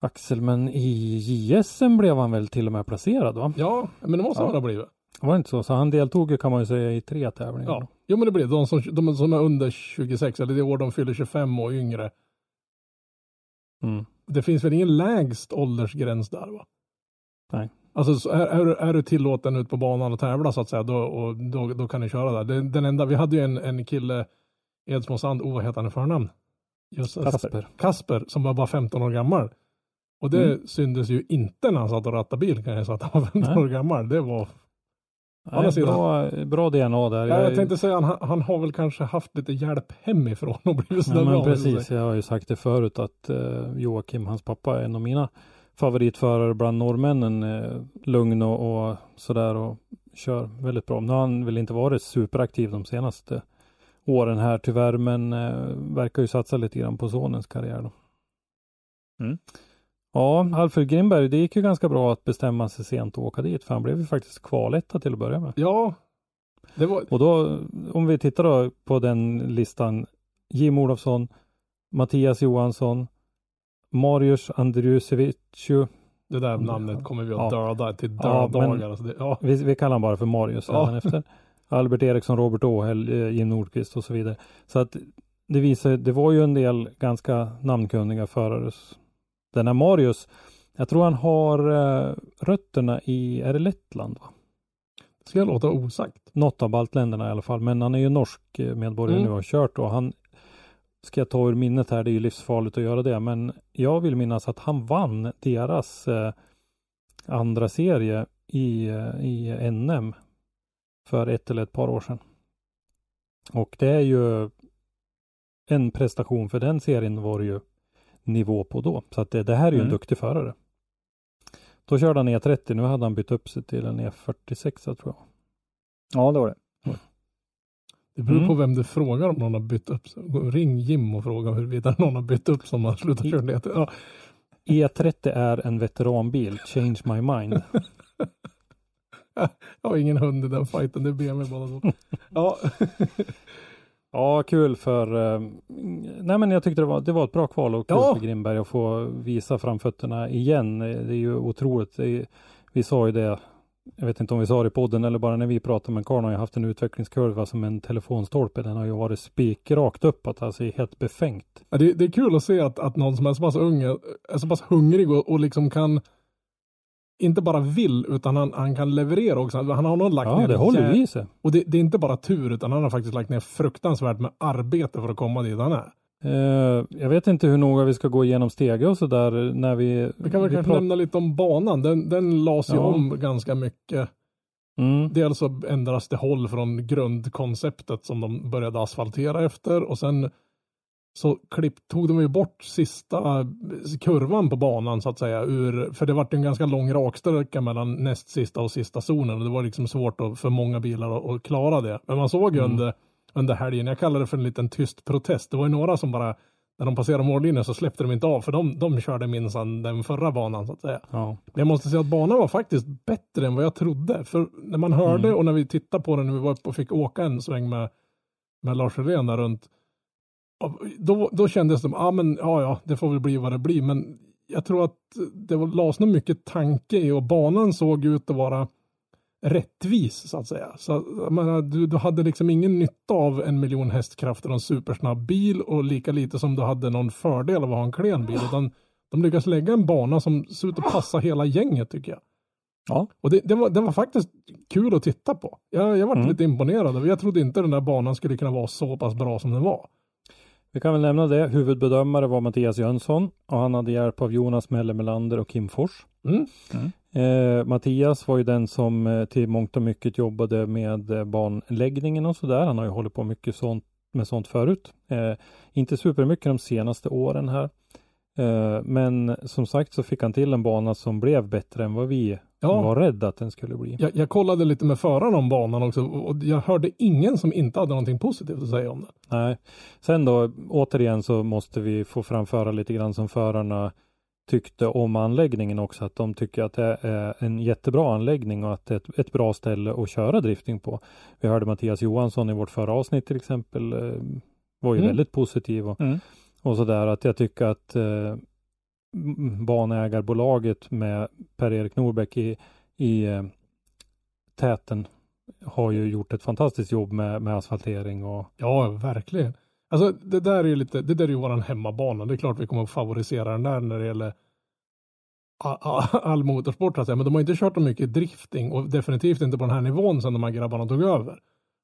Axel, men i JSM blev han väl till och med placerad va? Ja, men det måste Ja. han ha blivit. Var det inte så? Så han deltog ju kan man ju säga i tre tävlingar. Ja. Jo men det blir de som, de som är under 26 eller det år de fyller 25 och yngre. Mm. Det finns väl ingen lägst åldersgräns där va? Nej. Alltså så är, är, du- är du tillåten ut på banan och tävla så att säga då, och, då, då kan ni köra där. Den, den enda, vi hade ju en, en kille i Edsmåsand, oh vad heter han i förnamn? Just, Kasper. Kasper som var bara 15 år gammal. Och det Mm. syntes ju inte när han satt och rattade bil kan jag säga att han var 15 Nej. år gammal. Det var andra Nej, sidan. bra, bra DNA där. Ja, jag tänkte säga han, han har väl kanske haft lite hjälp hemifrån och blivit sådär Ja, men bra. precis, jag har ju sagt det förut att eh, Joakim, hans pappa, är en av mina favoritförare bland norrmännen. Eh, lugn och, och sådär och kör väldigt bra. Nu har han väl inte varit superaktiv de senaste åren här tyvärr, men eh, verkar ju satsa lite grann på sonens karriär då. Mm. Ja, Alfred Grimberg, det gick ju ganska bra att bestämma sig sent och åka dit, för han blev ju faktiskt kvaletta till att börja med. Ja, var, Och då, om vi tittar då på den listan, Jim Olofsson, Mattias Johansson, Marius Andruseviciu, det där namnet kommer vi att Ja. döda till Ja, dödagar. men- Alltså det, ja. vi, vi kallar honom bara för Marius Ja. efter. Albert Eriksson, Robert Åhäll, eh, Jim Nordqvist och så vidare. Så att det visar, det var ju en del ganska namnkunniga förare. Den här Marius, jag tror han har eh, rötterna i, är det Lettland? Va? Ska jag låta osagt? Något av baltländerna i alla fall, men han är ju norsk eh, medborgare Mm. nu och har kört och han ska jag ta ur minnet här, det är ju livsfarligt att göra det, men jag vill minnas att han vann deras eh, andra serie i, eh, i NM för ett eller ett par år sedan. Och det är ju en prestation för den serien var det ju nivå på då. Så att det, det här är ju en Mm. duktig förare. Då körde han E30, nu hade han bytt upp sig till en E46 tror jag. Ja, det var det. Det beror Mm. på vem du frågar om någon har bytt upp. sig. Ring Jim och fråga huruvida någon har bytt upp som har slutat köra det. Ja, E30 är en veteranbil, change my mind. jag har ingen hund i den fighten, det är BMW båda två. Ja, Ja, kul för... eh, nej men jag tyckte det var, det var ett bra kval och kul Ja. för Grimberg att få visa framfötterna igen. Eh, Det är ju otroligt. Är, vi sa ju det, jag vet inte om vi sa det i podden eller bara när vi pratade, men Karn har ju haft en utvecklingskurva som en telefonstolpe. Den har ju varit spikrakt uppåt, alltså helt befängt. Ja, det, det är kul att se att, att någon som är så pass ung är så pass hungrig och, och liksom kan inte bara vill utan han, han kan leverera också. Han har nog lagt Ja, ner det håller ju i sig. Och det, det är inte bara tur utan han har faktiskt lagt ner fruktansvärt med arbete för att komma dit han är. Eh, jag vet inte hur noga vi ska gå igenom stege och sådär när vi... Vi kan väl vi kanske nämna lite om banan. Den, den lades ju Ja. om ganska mycket. Mm. Dels så ändras det håll från grundkonceptet som de började asfaltera efter och sen så klipp, tog de ju bort sista kurvan på banan så att säga ur, för det vart en ganska lång raksträcka mellan näst sista och sista zonen och det var liksom svårt att, för många bilar att, klara det. Men man såg ju Mm. under, under helgen, jag kallar det för en liten tyst protest. Det var ju några som bara, när de passerade mållinjen så släppte de inte av för de, de körde minsann den förra banan så att säga. Ja. Men jag måste säga att banan var faktiskt bättre än vad jag trodde. För när man hörde Mm. och när vi tittade på den när vi var uppe och fick åka en sväng med, med Lars Helén där runt. Då, då kändes det som, ah, men, ja ja, det får väl bli vad det blir. Men jag tror att det var, lades nog mycket tanke i och banan såg ut att vara rättvis så att säga. Så menar, du, du hade liksom ingen nytta av en miljon hästkrafter och en supersnabb bil och lika lite som du hade någon fördel av att ha en klen bil. Utan de lyckas lägga en bana som ser ut att passa hela gänget tycker jag. Ja. Och det, det, var, det var faktiskt kul att titta på. Jag, jag var Mm. lite imponerad. Jag trodde inte den där banan skulle kunna vara så pass bra som den var. Vi kan väl nämna det. Huvudbedömare var Mattias Jönsson och han hade hjälp av Jonas Melle Melander och Kim Fors. Mm. Eh, Mattias var ju den som eh, till mångt och mycket jobbade med eh, banläggningen och sådär. Han har ju hållit på mycket sånt, med sånt förut. Eh, inte supermycket de senaste åren här. Eh, men som sagt så fick han till en bana som blev bättre än vad vi Ja. var rädd att den skulle bli. Jag, jag kollade lite med föraren om banan också och jag hörde ingen som inte hade någonting positivt att säga om den. Nej. Sen då, återigen så måste vi få framföra lite grann som förarna tyckte om anläggningen också, att de tycker att det är en jättebra anläggning och att det är ett, ett bra ställe att köra drifting på. Vi hörde Mattias Johansson i vårt förra avsnitt till exempel, eh, var ju Mm. väldigt positiv och, Mm. och sådär att jag tycker att eh, banägarbolaget med Per-Erik Norbeck i, i eh, täten har ju gjort ett fantastiskt jobb med, med asfaltering och Ja, verkligen. Alltså det där är ju lite, det där är ju våran hemmabana. Det är klart vi kommer att favorisera den där när det gäller all motorsport så att säga. Men de har inte kört så mycket drifting och definitivt inte på den här nivån sedan de här grabbarna tog över.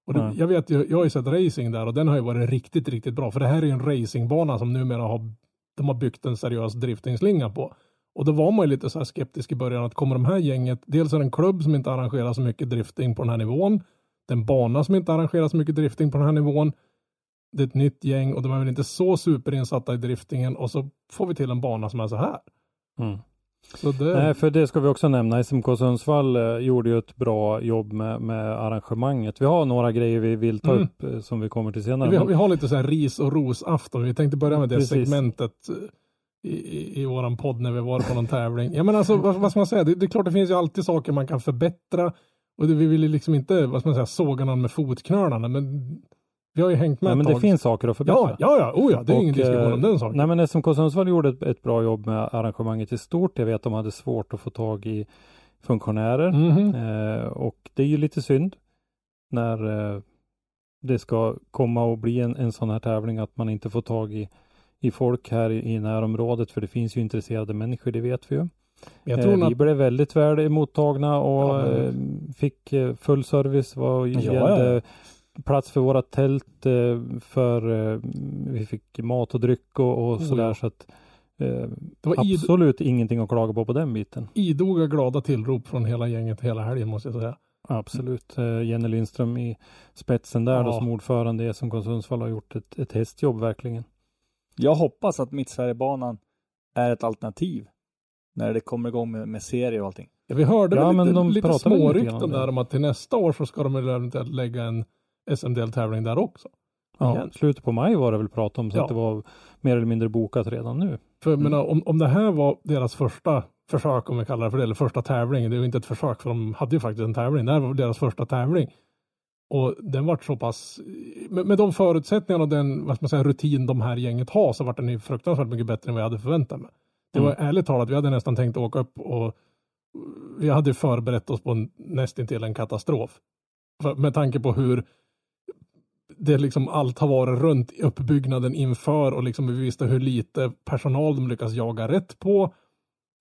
Och det, jag vet ju, jag har ju sett racing där och den har ju varit riktigt, riktigt bra. För det här är ju en racingbana som numera har, de har byggt en seriös driftingslinga på. Och då var man ju lite så här skeptisk i början att kommer de här gänget, dels är det en klubb som inte arrangerar så mycket drifting på den här nivån. Det är en bana som inte arrangerar så mycket drifting på den här nivån. Det är ett nytt gäng och de är väl inte så superinsatta i driftingen och så får vi till en bana som är så här. mm. Nej, för det ska vi också nämna. SMK Sundsvall eh, gjorde ju ett bra jobb med, med arrangemanget. Vi har några grejer vi vill ta Mm. upp eh, som vi kommer till senare. vi, har, vi har lite så här ris och rosafton. Vi tänkte börja med det Precis. segmentet eh, i, i, i våran podd när vi var på någon tävling. Ja men alltså vad, vad ska man säga? Det, det är klart det finns ju alltid saker man kan förbättra. Och det, vi vill ju liksom inte, vad ska man säga, såga någon med fotknölarna. Men vi har ju hängt med Nej, men det finns saker att förbättra. Ja, ja, ja, oh ja, det är Och, ingen diskussion om eh, den saken. Nej, men SMK Sundsvall gjorde ett, ett bra jobb med arrangemanget i stort. Jag vet att de hade svårt att få tag i funktionärer. Mhm. Eh, och det är ju lite synd när eh, det ska komma och bli en, en sån här tävling att man inte får tag i, i folk här i, i närområdet för det finns ju intresserade människor, det vet vi ju. Eh, vi att, blev väldigt väl emottagna och Ja, men- eh, fick eh, full service vad Ja, gällde ja. Plats för våra tält, eh, för eh, vi fick mat och dryck och, och Oh, sådär ja. så att eh, det var id, absolut ingenting att klaga på på den biten. idoga glada tillrop från hela gänget hela helgen måste jag säga. Absolut. Eh, Jenny Lindström i spetsen där då Ja. som ordförande i SMK Sundsvall har gjort ett, ett hästjobb verkligen. Jag hoppas att Mittsverigebanan är ett alternativ när det kommer igång med, med serie och allting. Ja, vi hörde Ja, lite, de lite smårykten där om att till nästa år så ska de eventuellt lägga en SM-deltävling där också. Ja, Igen. slutet på maj var det väl prat om så Ja. att det var mer eller mindre bokat redan nu. För jag Mm. menar, om, om det här var deras första försök, om vi kallar det för det, eller första tävling, det är ju inte ett försök för de hade ju faktiskt en tävling, det här var deras första tävling. Och den vart så pass, med, med de förutsättningarna och den, vad man säga, rutin de här gänget har så vart den ju fruktansvärt mycket bättre än vad jag hade förväntat mig. Det var ärligt talat, vi hade nästan tänkt åka upp och vi hade förberett oss på en, nästintill en katastrof. För, med tanke på hur det liksom allt har varit runt uppbyggnaden inför och liksom vi visste hur lite personal de lyckas jaga rätt på.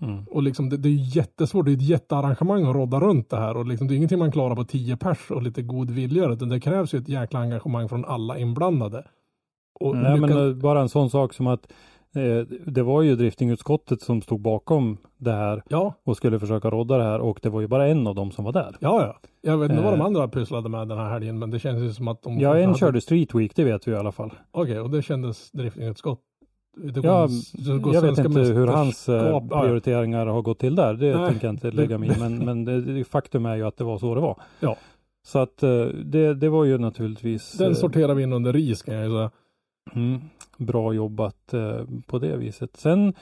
Mm. Och liksom det, det är jättesvårt, det är ett jättearrangemang att rodda runt det här och liksom det är ingenting man klarar på tio pers och lite god vilja utan det krävs ju ett jäkla engagemang från alla inblandade. Och Nej, men lyckas- eh, bara en sån sak som att det var ju driftingutskottet som stod bakom det här ja, och skulle försöka rodda det här och det var ju bara en av dem som var där. ja, ja. Jag vet inte vad de Eh. andra pysslade med den här helgen men det känns ju som att de... Ja, en hade- körde Street Week, det vet vi i alla fall. Okej, och det kändes driftingutskott. Det går- Ja, det går jag vet inte hur hans eh, prioriteringar har gått till där. Det Nej, tänker jag inte lägga mig i. Men, men det, faktum är ju att det var så det var. Ja. Så att eh, det, det var ju naturligtvis Den eh, sorterar vi in under ris kan jag ju säga. mm, bra jobbat eh, på det viset. Sen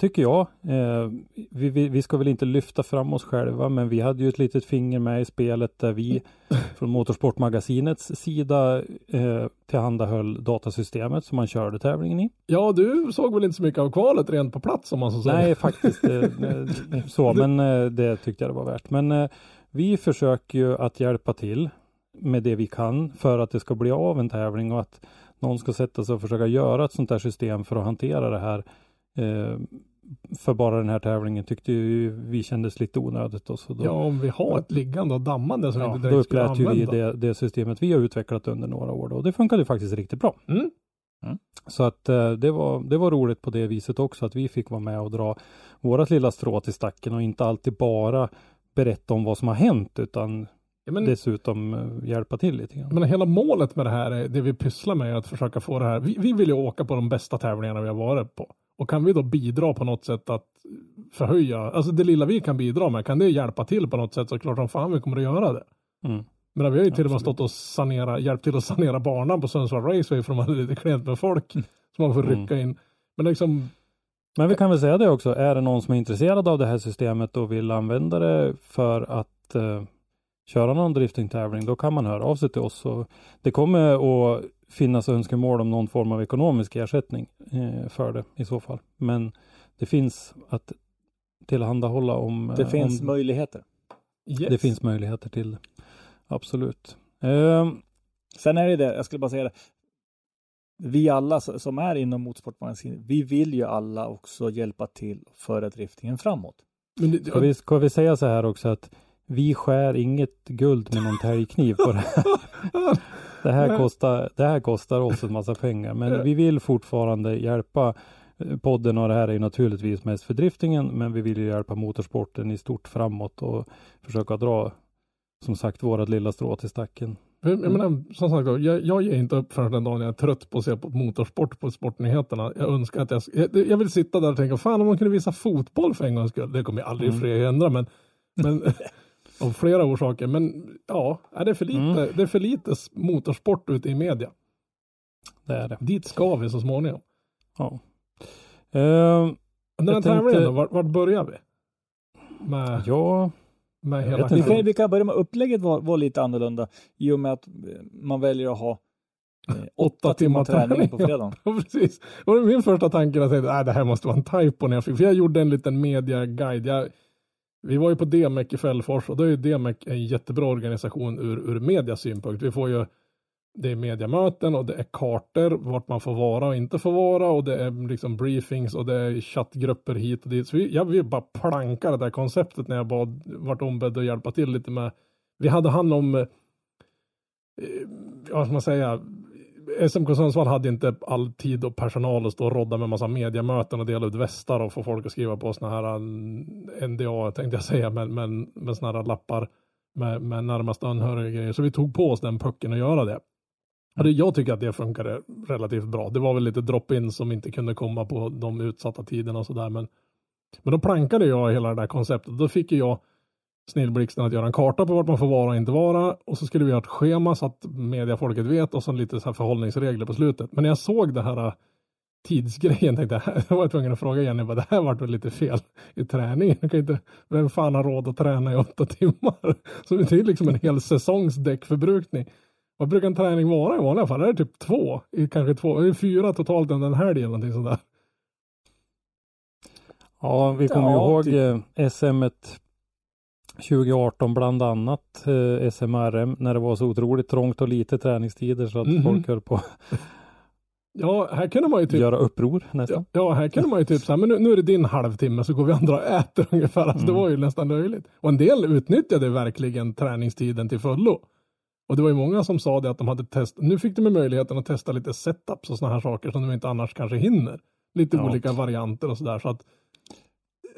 tycker jag, eh, vi, vi, vi ska väl inte lyfta fram oss själva, men vi hade ju ett litet finger med i spelet där vi från Motorsportmagasinets sida eh, tillhandahöll datasystemet som man körde tävlingen i. Ja, du såg väl inte så mycket av kvalet rent på plats om man så säger. Nej, faktiskt eh, eh, så, men eh, det tyckte jag det var värt. Men vi försöker ju att hjälpa till med det vi kan för att det ska bli av en tävling och att någon ska sätta sig och försöka göra ett sånt här system för att hantera det här. Eh, för bara den här tävlingen tyckte ju vi kändes lite onödigt. Och så då, Ja, om vi har ett liggande och dammande som vi ja, inte då direkt skulle upplät ju vi använda. det, det systemet vi har utvecklat under några år då. och det funkade ju faktiskt riktigt bra. Mm. Så att eh, det, var, det var roligt på det viset också att vi fick vara med och dra vårat lilla strå till stacken och inte alltid bara berätta om vad som har hänt utan Ja, men, dessutom eh, hjälpa till lite grann. men hela målet med det här, är, det vi pysslar med är att försöka få det här. Vi, vi vill ju åka på de bästa tävlingarna vi har varit på. Och kan vi då bidra på något sätt att förhöja, alltså det lilla vi kan bidra med, kan det hjälpa till på något sätt så klart som fan vi kommer att göra det. Mm. Men vi har ju till och med stått och sanera, hjälpt till att sanera banan på Sundsvall Raceway för de hade lite klent med folk som man får Mm. rycka in. Men liksom, Men vi kan väl säga det också, är det någon som är intresserad av det här systemet och vill använda det för att eh, köra någon driftingtävling, då kan man höra av sig till oss. Och det kommer att finnas önskemål om någon form av ekonomisk ersättning eh, för det i så fall. Men det finns att tillhandahålla om Det eh, finns om möjligheter. yes. det finns möjligheter till det. Absolut. Eh, Sen är det det, jag skulle bara säga det. Vi alla som är inom motorsportmagasinet, vi vill ju alla också hjälpa till att föra driftingen framåt. Men det, ska, vi, ska vi säga så här också att vi skär inget guld med någon täljkniv på det här. Det här, kostar, det här kostar oss en massa pengar, men vi vill fortfarande hjälpa eh, podden och det här är ju naturligtvis mest för driftingen, men vi vill ju hjälpa motorsporten i stort framåt och försöka dra som sagt vårat lilla strå till stacken. För Jag menar, som sagt, jag, jag ger inte upp förrän den dagen jag är trött på att se på motorsport på sportnyheterna. Jag önskar att jag, jag, jag vill sitta där och tänka, fan om man kunde visa fotboll för en gångs skull. Det kommer jag aldrig Mm. mm. ändra, men, men av flera orsaker. Men ja, är det, för lite, Mm. det är för lite motorsport ute i media. Det är det. Dit ska vi så småningom. Ja. Eh, Den här tävlingen tänkte- då, vart, vart börjar vi? Med, ja, Vi kan, vi kan börja med upplägget var, var lite annorlunda i och med att eh, man väljer att ha eh, åtta timmar träning på fredagen. Ja, precis. Det var min första tanke när jag tänkte, nej det här måste vara en typo när jag fick, för jag gjorde en liten mediaguide. Jag, vi var ju på DMEC i Fällfors och då är ju DMEC en jättebra organisation ur, ur mediasynpunkt. Vi får ju, det är mediamöten och det är kartor vart man får vara och inte får vara och det är liksom briefings och det är chattgrupper hit och dit. Så vi, jag vill bara planka det där konceptet när jag bad, vart ombedd att hjälpa till lite med, vi hade hand om, eh, vad ska man säga, SMK Sundsvall hade inte all tid och personal att stå och rodda med massa mediamöten och dela ut västar och få folk att skriva på sådana här mm, NDA tänkte jag säga, men, men med sådana här lappar med, med närmast anhöriga grejer. Så vi tog på oss den pucken och göra det. Jag tycker att det funkade relativt bra. Det var väl lite drop-in som inte kunde komma på de utsatta tiderna och sådär. Men, men då plankade jag hela det där konceptet. Då fick ju jag snillblixten att göra en karta på vart man får vara och inte vara. Och så skulle vi göra ett schema så att mediafolket vet och så lite så här förhållningsregler på slutet. Men när jag såg det här äh, tidsgrejen tänkte jag, jag var tvungen att fråga Jenny, vad det här vart väl lite fel i träningen. Jag kan inte, vem fan har råd att träna i åtta timmar? Så det är liksom en hel säsongs däckförbrukning. Vad brukar en träning vara i vanliga fall? Är det typ två? Kanske två? Fyra totalt under en helg eller någonting sådär? Ja, vi kommer Ja, ihåg typ. eh, SM 2018 bland annat, eh, SMRM, när det var så otroligt trångt och lite träningstider så att Mhm. folk höll på Ja, här kunde man ju typ göra uppror nästan. Ja, ja, här kunde man ju typ säga, men nu, nu är det din halvtimme så går vi andra och äter ungefär. Alltså, Det Mm. var ju nästan löjligt. Och en del utnyttjade verkligen träningstiden till fullo. Och det var ju många som sa det att de hade testat, nu fick de ju möjligheten att testa lite setups och sådana här saker som de inte annars kanske hinner. Lite Ja. olika varianter och sådär. Så att,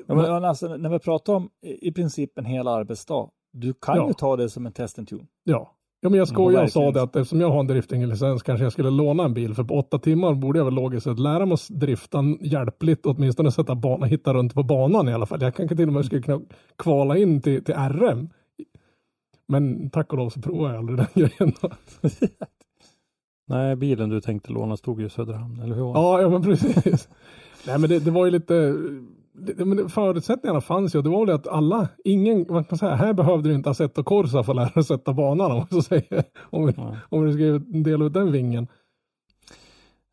Ja, men, men alltså, när vi pratar om i princip en hel arbetsdag, du kan Ja. ju ta det som en test and tune. ja. Ja men jag skojade och sa det att eftersom jag har en driftinglicens kanske jag skulle låna en bil för på åtta timmar borde jag väl logiskt sett lära mig att drifta hjälpligt åtminstone sätta bana, hitta runt på banan i alla fall. Jag kanske till och med skulle kunna kvala in till, till RM. Men tack och lov så provar jag aldrig den grejen. Nej, bilen du tänkte låna stod ju i Söderhamn, eller hur? Ja, ja men precis. Nej men det, det var ju lite, det, förutsättningarna fanns ju. Det var väl att alla, ingen, vad kan man säga, här behövde du inte ha sett och Corsa för att lära dig sätta banan om, man så säger, om, vi, Ja. om vi ska dela ut den vingen.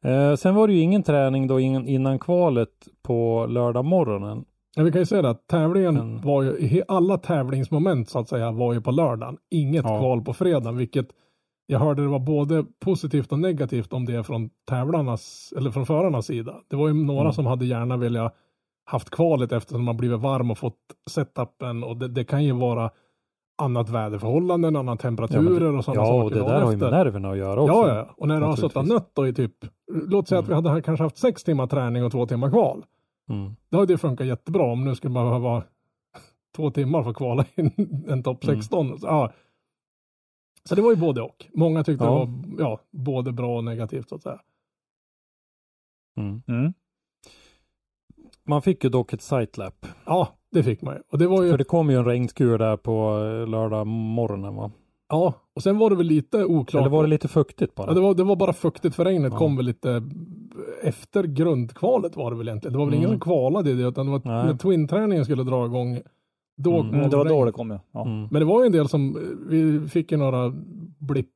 Eh, sen var det ju ingen träning då in, innan kvalet på lördag morgonen. Ja, vi kan ju säga det att tävlingen Mm. var ju, alla tävlingsmoment så att säga var ju på lördagen. Inget Ja. kval på fredagen, vilket jag hörde det var både positivt och negativt om det från tävlarnas, eller från förarnas sida. Det var ju några Mm. som hade gärna velat haft kvalet eftersom man blivit varm och fått setupen och det, det kan ju vara annat väderförhållanden, andra temperaturer och sådana ja, saker. och det där har ju med nerverna att göra också. Ja, ja, och när du har suttit nött då i typ, låt säga att vi Mm. hade kanske haft sex timmar träning och två timmar kval. Mm. Då hade det funkat jättebra om nu skulle man behöva två timmar för att kvala in en topp Mm. 16. Så, ja. så det var ju både och. Många tyckte Ja. det var ja, både bra och negativt så att säga. Mm. Mm. Man fick ju dock ett sightlap. Ja, det fick man ju. Och det var ju, För det kom ju en regnskur där på eh, lördag morgonen va? ja, och sen var det väl lite oklart. Eller var det lite fuktigt bara? Ja, det var, det var bara fuktigt för regnet Ja. kom väl lite efter grundkvalet var det väl egentligen. Det var väl ingen Mm. som kvalade i det utan det var Nej. när twin-träningen skulle dra igång. Då Mm. kom Mm, det var regn. då det kom ja. ja. Mm. Men det var ju en del som, vi fick ju några blipp,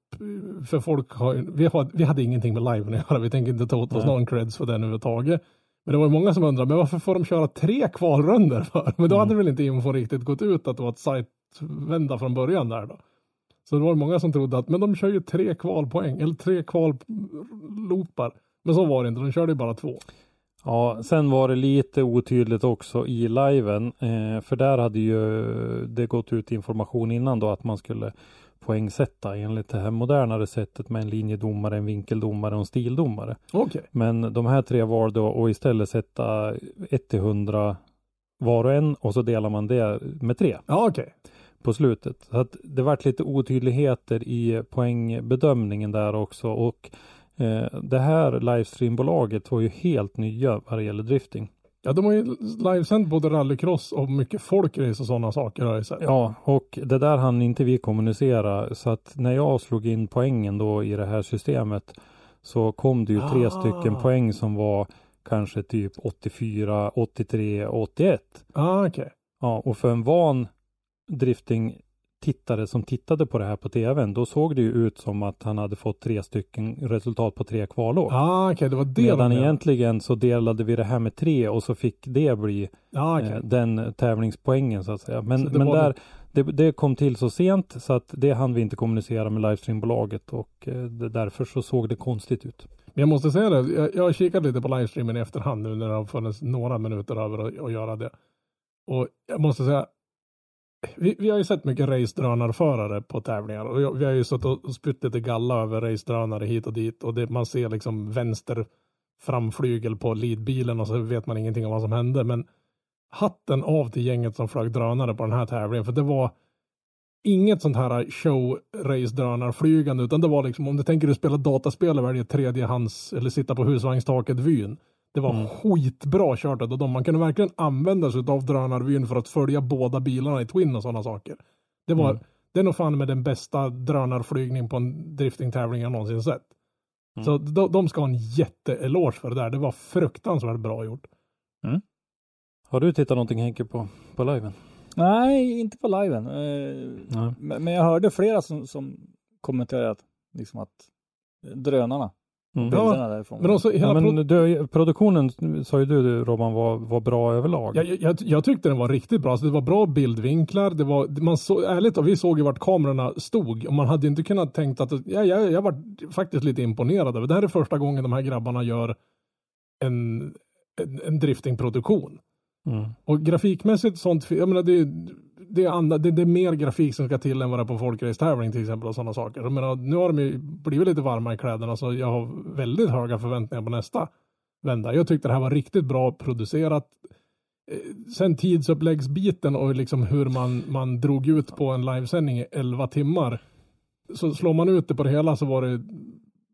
för folk har vi, har, vi hade ingenting med liven att göra, vi tänker inte ta åt oss Nej. någon creds för den överhuvudtaget. Men det var ju många som undrade, men varför får de köra tre kvalrundor för? Men då Mm. hade väl inte info riktigt gått ut att det var ett site-vända från början där då. Så det var många som trodde att, men de kör ju tre kvalpoäng, eller tre kvalloopar. Men så var det inte, de körde ju bara två. Ja, sen var det lite otydligt också i liven. Eh, för där hade ju det gått ut information innan då att man skulle poängsätta enligt det här modernare sättet med en linjedomare, en vinkeldomare och en stildomare. Okej. Men de här tre valde att istället sätta 1 till 100 var och en och så delar man det med tre Ja, okej. på slutet. Så att det vart lite otydligheter i poängbedömningen där också och eh, det här livestreambolaget var ju helt nya vad det gäller drifting. Ja, de har ju livesänt både rallycross och mycket folkrace och sådana saker har jag sett. Ja, och det där hann inte vi kommunicera så att när jag slog in poängen då i det här systemet så kom det ju tre Ah. stycken poäng som var kanske typ 84, 83, 81. Ah, okej. Ja, och för en van drifting-tittare som tittade på det här på tvn, då såg det ju ut som att han hade fått tre stycken resultat på tre kvalår. Ah, okej, det var det Medan egentligen så delade vi det här med tre och så fick det bli Ah, okej. eh, den tävlingspoängen så att säga. Men, men där, det, det kom till så sent så att det hann vi inte kommunicera med livestreambolaget och eh, därför så såg det konstigt ut. Men jag måste säga det, jag, jag har kikat lite på livestreamen i efterhand nu när det har funnits några minuter över att, att göra det. Och jag måste säga, vi, vi har ju sett mycket racedrönarförare på tävlingar och vi har ju suttit och spytt lite galla över racedrönare hit och dit och det, man ser liksom vänster framflygel på leadbilen och så vet man ingenting om vad som hände. Men hatten av till gänget som flög drönare på den här tävlingen för det var inget sånt här show race drönarflygande utan det var liksom om du tänker dig spela dataspel och välja tredjehands eller sitta på husvagnstaket vyn. Det var Mm. skitbra kört av dem. Man kunde verkligen använda sig av drönarvyn för att följa båda bilarna i Twin och sådana saker. Det var, Mm. det är nog fan med den bästa drönarflygning på en driftingtävling jag någonsin sett. Mm. Så de, de ska ha en jätteeloge för det där. Det var fruktansvärt bra gjort. Har du tittat någonting Henke på, på liven? Nej, inte på liven. Eh, Nej. men, men jag hörde flera som, som kommenterade liksom att drönarna, Mm. Ja, bilderna därifrån. Men också hela Ja, pro- men du, produktionen sa ju du Robban var, var bra överlag. Jag, jag, jag tyckte den var riktigt bra. Så det var bra bildvinklar. Det var, man så, ärligt och vi såg ju vart kamerorna stod. Och man hade inte kunnat tänkt att... Ja, jag, jag var faktiskt lite imponerad över. Det här är första gången de här grabbarna gör en, en, en driftingproduktion. Mm. Och grafikmässigt sånt, jag menar det, det, är andra, det, det är mer grafik som ska till än vad det är på folkracetävling till exempel och sådana saker. Jag menar, nu har de ju blivit lite varma i kläderna så jag har väldigt höga förväntningar på nästa vända. Jag tyckte det här var riktigt bra producerat. Eh, sen tidsuppläggsbiten och liksom hur man, man drog ut på en livesändning i 11 timmar. Så slår man ut det på det hela så var det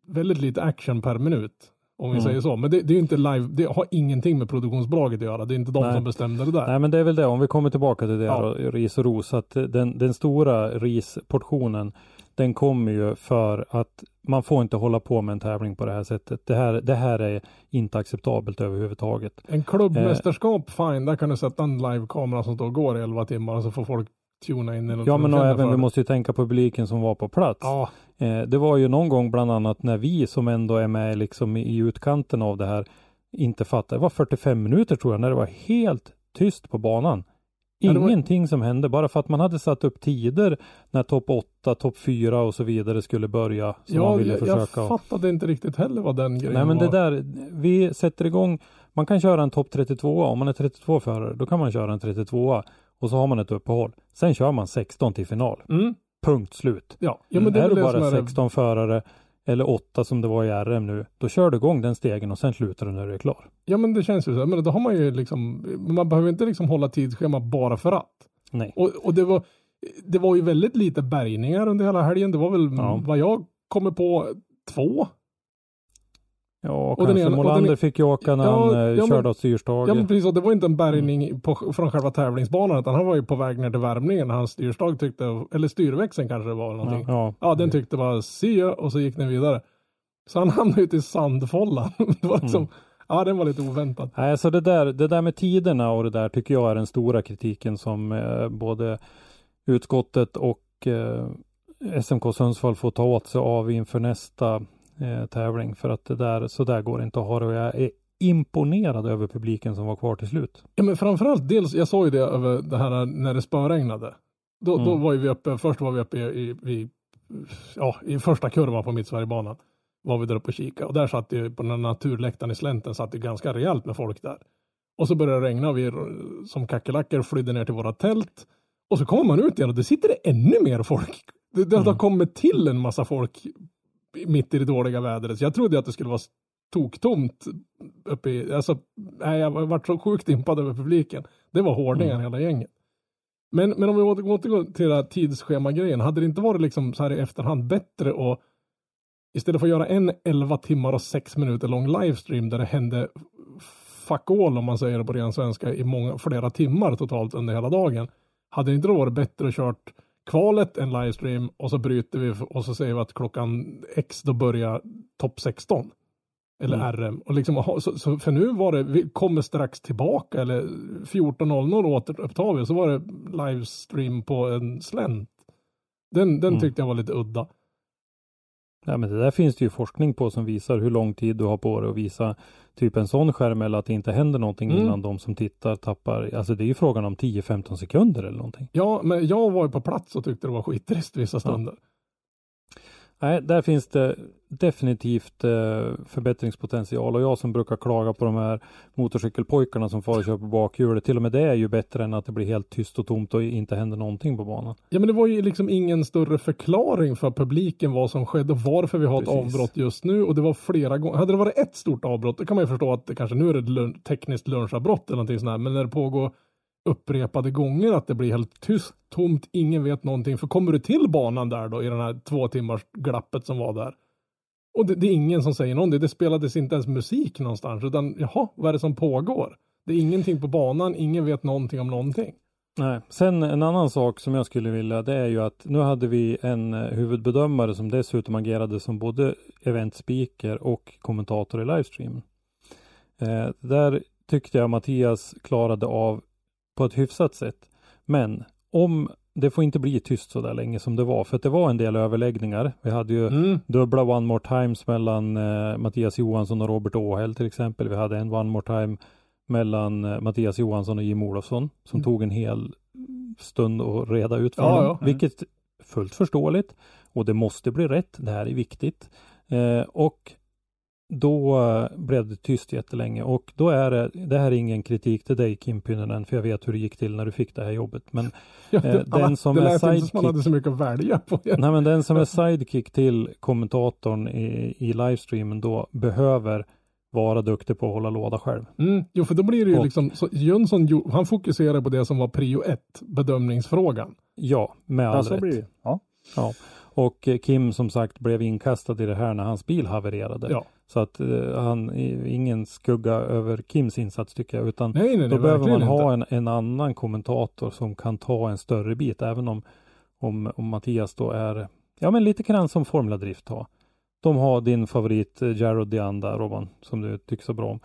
väldigt lite action per minut. Om vi Mm. säger så. Men det, det är inte live, det har ingenting med produktionsbolaget att göra. Det är inte de Nej. som bestämde det där. Nej men det är väl det, om vi kommer tillbaka till det Ja. då, ris och ros, att den, den stora risportionen den kommer ju för att man får inte hålla på med en tävling på det här sättet. Det här, det här är inte acceptabelt överhuvudtaget. En klubbmästerskap, fine, där kan du sätta en livekamera som står och går i 11 timmar och så får folk tuna in Ja men och även vi måste ju tänka på publiken som var på plats. Ja, Eh, det var ju någon gång bland annat när vi som ändå är med liksom i utkanten av det här inte fattade. Det var 45 minuter tror jag när det var helt tyst på banan. Det var- Ingenting som hände bara för att man hade satt upp tider när topp 8, topp 4 och så vidare skulle börja. Som man ja ville jag, försöka. jag fattade inte riktigt heller vad den grejen Nej men det var. där, vi sätter igång, man kan köra en topp 32 om man är 32 förare, då kan man köra en 32 och så har man ett uppehåll. Sen kör man 16 till final. Mm, Punkt slut. ja. ja, men det är är du bara är det- 16 förare eller 8 som det var i RM nu, då kör du igång den stegen och sen slutar du när du är klar. Ja men det känns ju så. Men då har man ju liksom, man behöver inte liksom hålla tidsschema bara för att. Nej. Och, och det, var, det var ju väldigt lite bärgningar under hela helgen. Det var väl Ja. vad jag kommer på två. Ja, Och kanske den ena- den Molander e- fick ju åka när Ja, han eh, ja, men- körde av styrstag. Ja men precis, och det var inte en bärgning på, från själva tävlingsbanan utan han var ju på väg ner till värmningen hans styrstag tyckte, eller styrväxeln kanske det var eller någonting. ja, Ja, den tyckte bara ya och så gick den vidare. Så han hamnade ute i sandfållan. det var liksom, ja den var lite oväntad. Nej, så det där, det där med tiderna och det där tycker jag är den stora kritiken som eh, både utskottet och eh, SMK Sundsvall får ta åt sig av inför nästa eh, tävling. För att det där, så där går det inte att ha det och jag är imponerad över publiken som var kvar till slut. Ja men framförallt dels, jag sa ju det över det här när det spöregnade. Då, då Mm. var ju vi uppe, först var vi uppe i, i, ja, i första kurvan på Mittsverigebanan. Var vi där uppe och kika och där satt ju på den här naturläktaren i slänten satt det ganska rejält med folk där. Och så började det regna och vi som kackerlackor flydde ner till våra tält. Och så kommer man ut igen och då sitter det ännu mer folk. Det, det har Mm. kommit till en massa folk mitt i det dåliga vädret. Så jag trodde att det skulle vara toktomt uppe i, alltså, nej, jag varit så sjukt impad över publiken. Det var hårdingen hela gänget. Men, men om vi åter- återgår till den här tidsschema-grejen, hade det inte varit liksom så här i efterhand bättre att istället för att göra en 11 timmar och 6 minuter lång livestream där det hände fuck all om man säger det på ren svenska i många, flera timmar totalt under hela dagen. Hade det inte varit bättre att kört kvalet, en livestream och så bryter vi och så säger vi att klockan X då börjar topp 16. Eller Mm. RM. Och liksom, så, så, för nu var det, vi kommer strax tillbaka eller 14.00 återupptar vi så var det livestream på en slänt. Den, den Mm. tyckte jag var lite udda. Ja, men det där finns det ju forskning på som visar hur lång tid du har på dig att visa typ en sån skärm eller att det inte händer någonting Mm. innan de som tittar tappar. Alltså det är ju frågan om 10-15 sekunder eller någonting. Ja, men jag var ju på plats och tyckte det var skittrist vissa stunder. Nej, där finns det definitivt eh, förbättringspotential och jag som brukar klaga på de här motorcykelpojkarna som får och kör på bakhjulet. Till och med det är ju bättre än att det blir helt tyst och tomt och inte händer någonting på banan. Ja, men det var ju liksom ingen större förklaring för publiken vad som skedde och varför vi har ett Precis. avbrott just nu. Och det var flera gånger. Hade det varit ett stort avbrott, då kan man ju förstå att det kanske nu är det ett lun- tekniskt lunchavbrott eller någonting sånt här. Men när det pågår upprepade gånger att det blir helt tyst, tomt, ingen vet någonting. För kommer du till banan där då i den här två timmars glappet som var där. Och det, det är ingen som säger någonting. Det spelades inte ens musik någonstans. Utan jaha, vad är det som pågår? Det är ingenting på banan, ingen vet någonting om någonting. Nej. Sen en annan sak som jag skulle vilja det är ju att nu hade vi en eh, huvudbedömare som dessutom agerade som både eventspeaker och kommentator i livestreamen. Eh, där tyckte jag Mattias klarade av på ett hyfsat sätt. Men om det får inte bli tyst så där länge som det var, för att det var en del överläggningar. Vi hade ju Mm. dubbla One More Times mellan eh, Mattias Johansson och Robert Åhäll till exempel. Vi hade en One More Time mellan eh, Mattias Johansson och Jim Olofsson som Mm. tog en hel stund att reda ut för Ja, honom. ja. Vilket är fullt förståeligt och det måste bli rätt. Det här är viktigt. Eh, och då eh, blev det tyst jättelänge och då är det, det här är ingen kritik till dig Kim Pynnönen för jag vet hur det gick till när du fick det här jobbet. Men Ja, Eh, den som det är lät inte som man sidekick- hade så mycket att välja på. Nej men den som är sidekick till kommentatorn i, i livestreamen då behöver vara duktig på att hålla låda själv. Mm, jo, för då blir det ju Och- liksom, så Jönsson, han fokuserar på det som var prio ett, bedömningsfrågan. Ja, med all Ja, så rätt. blir det. Ja. Ja. Och eh, Kim som sagt blev inkastad i det här när hans bil havererade. Ja. Så att eh, han, ingen skugga över Kims insats tycker jag. Utan Nej, nej, då behöver man ha en, en annan kommentator som kan ta en större bit. Även om, om, om Mattias då är, ja men lite grann som Formula Drift har. De har din favorit eh, Jarrod Dianda, Robban, som du tycker så bra om.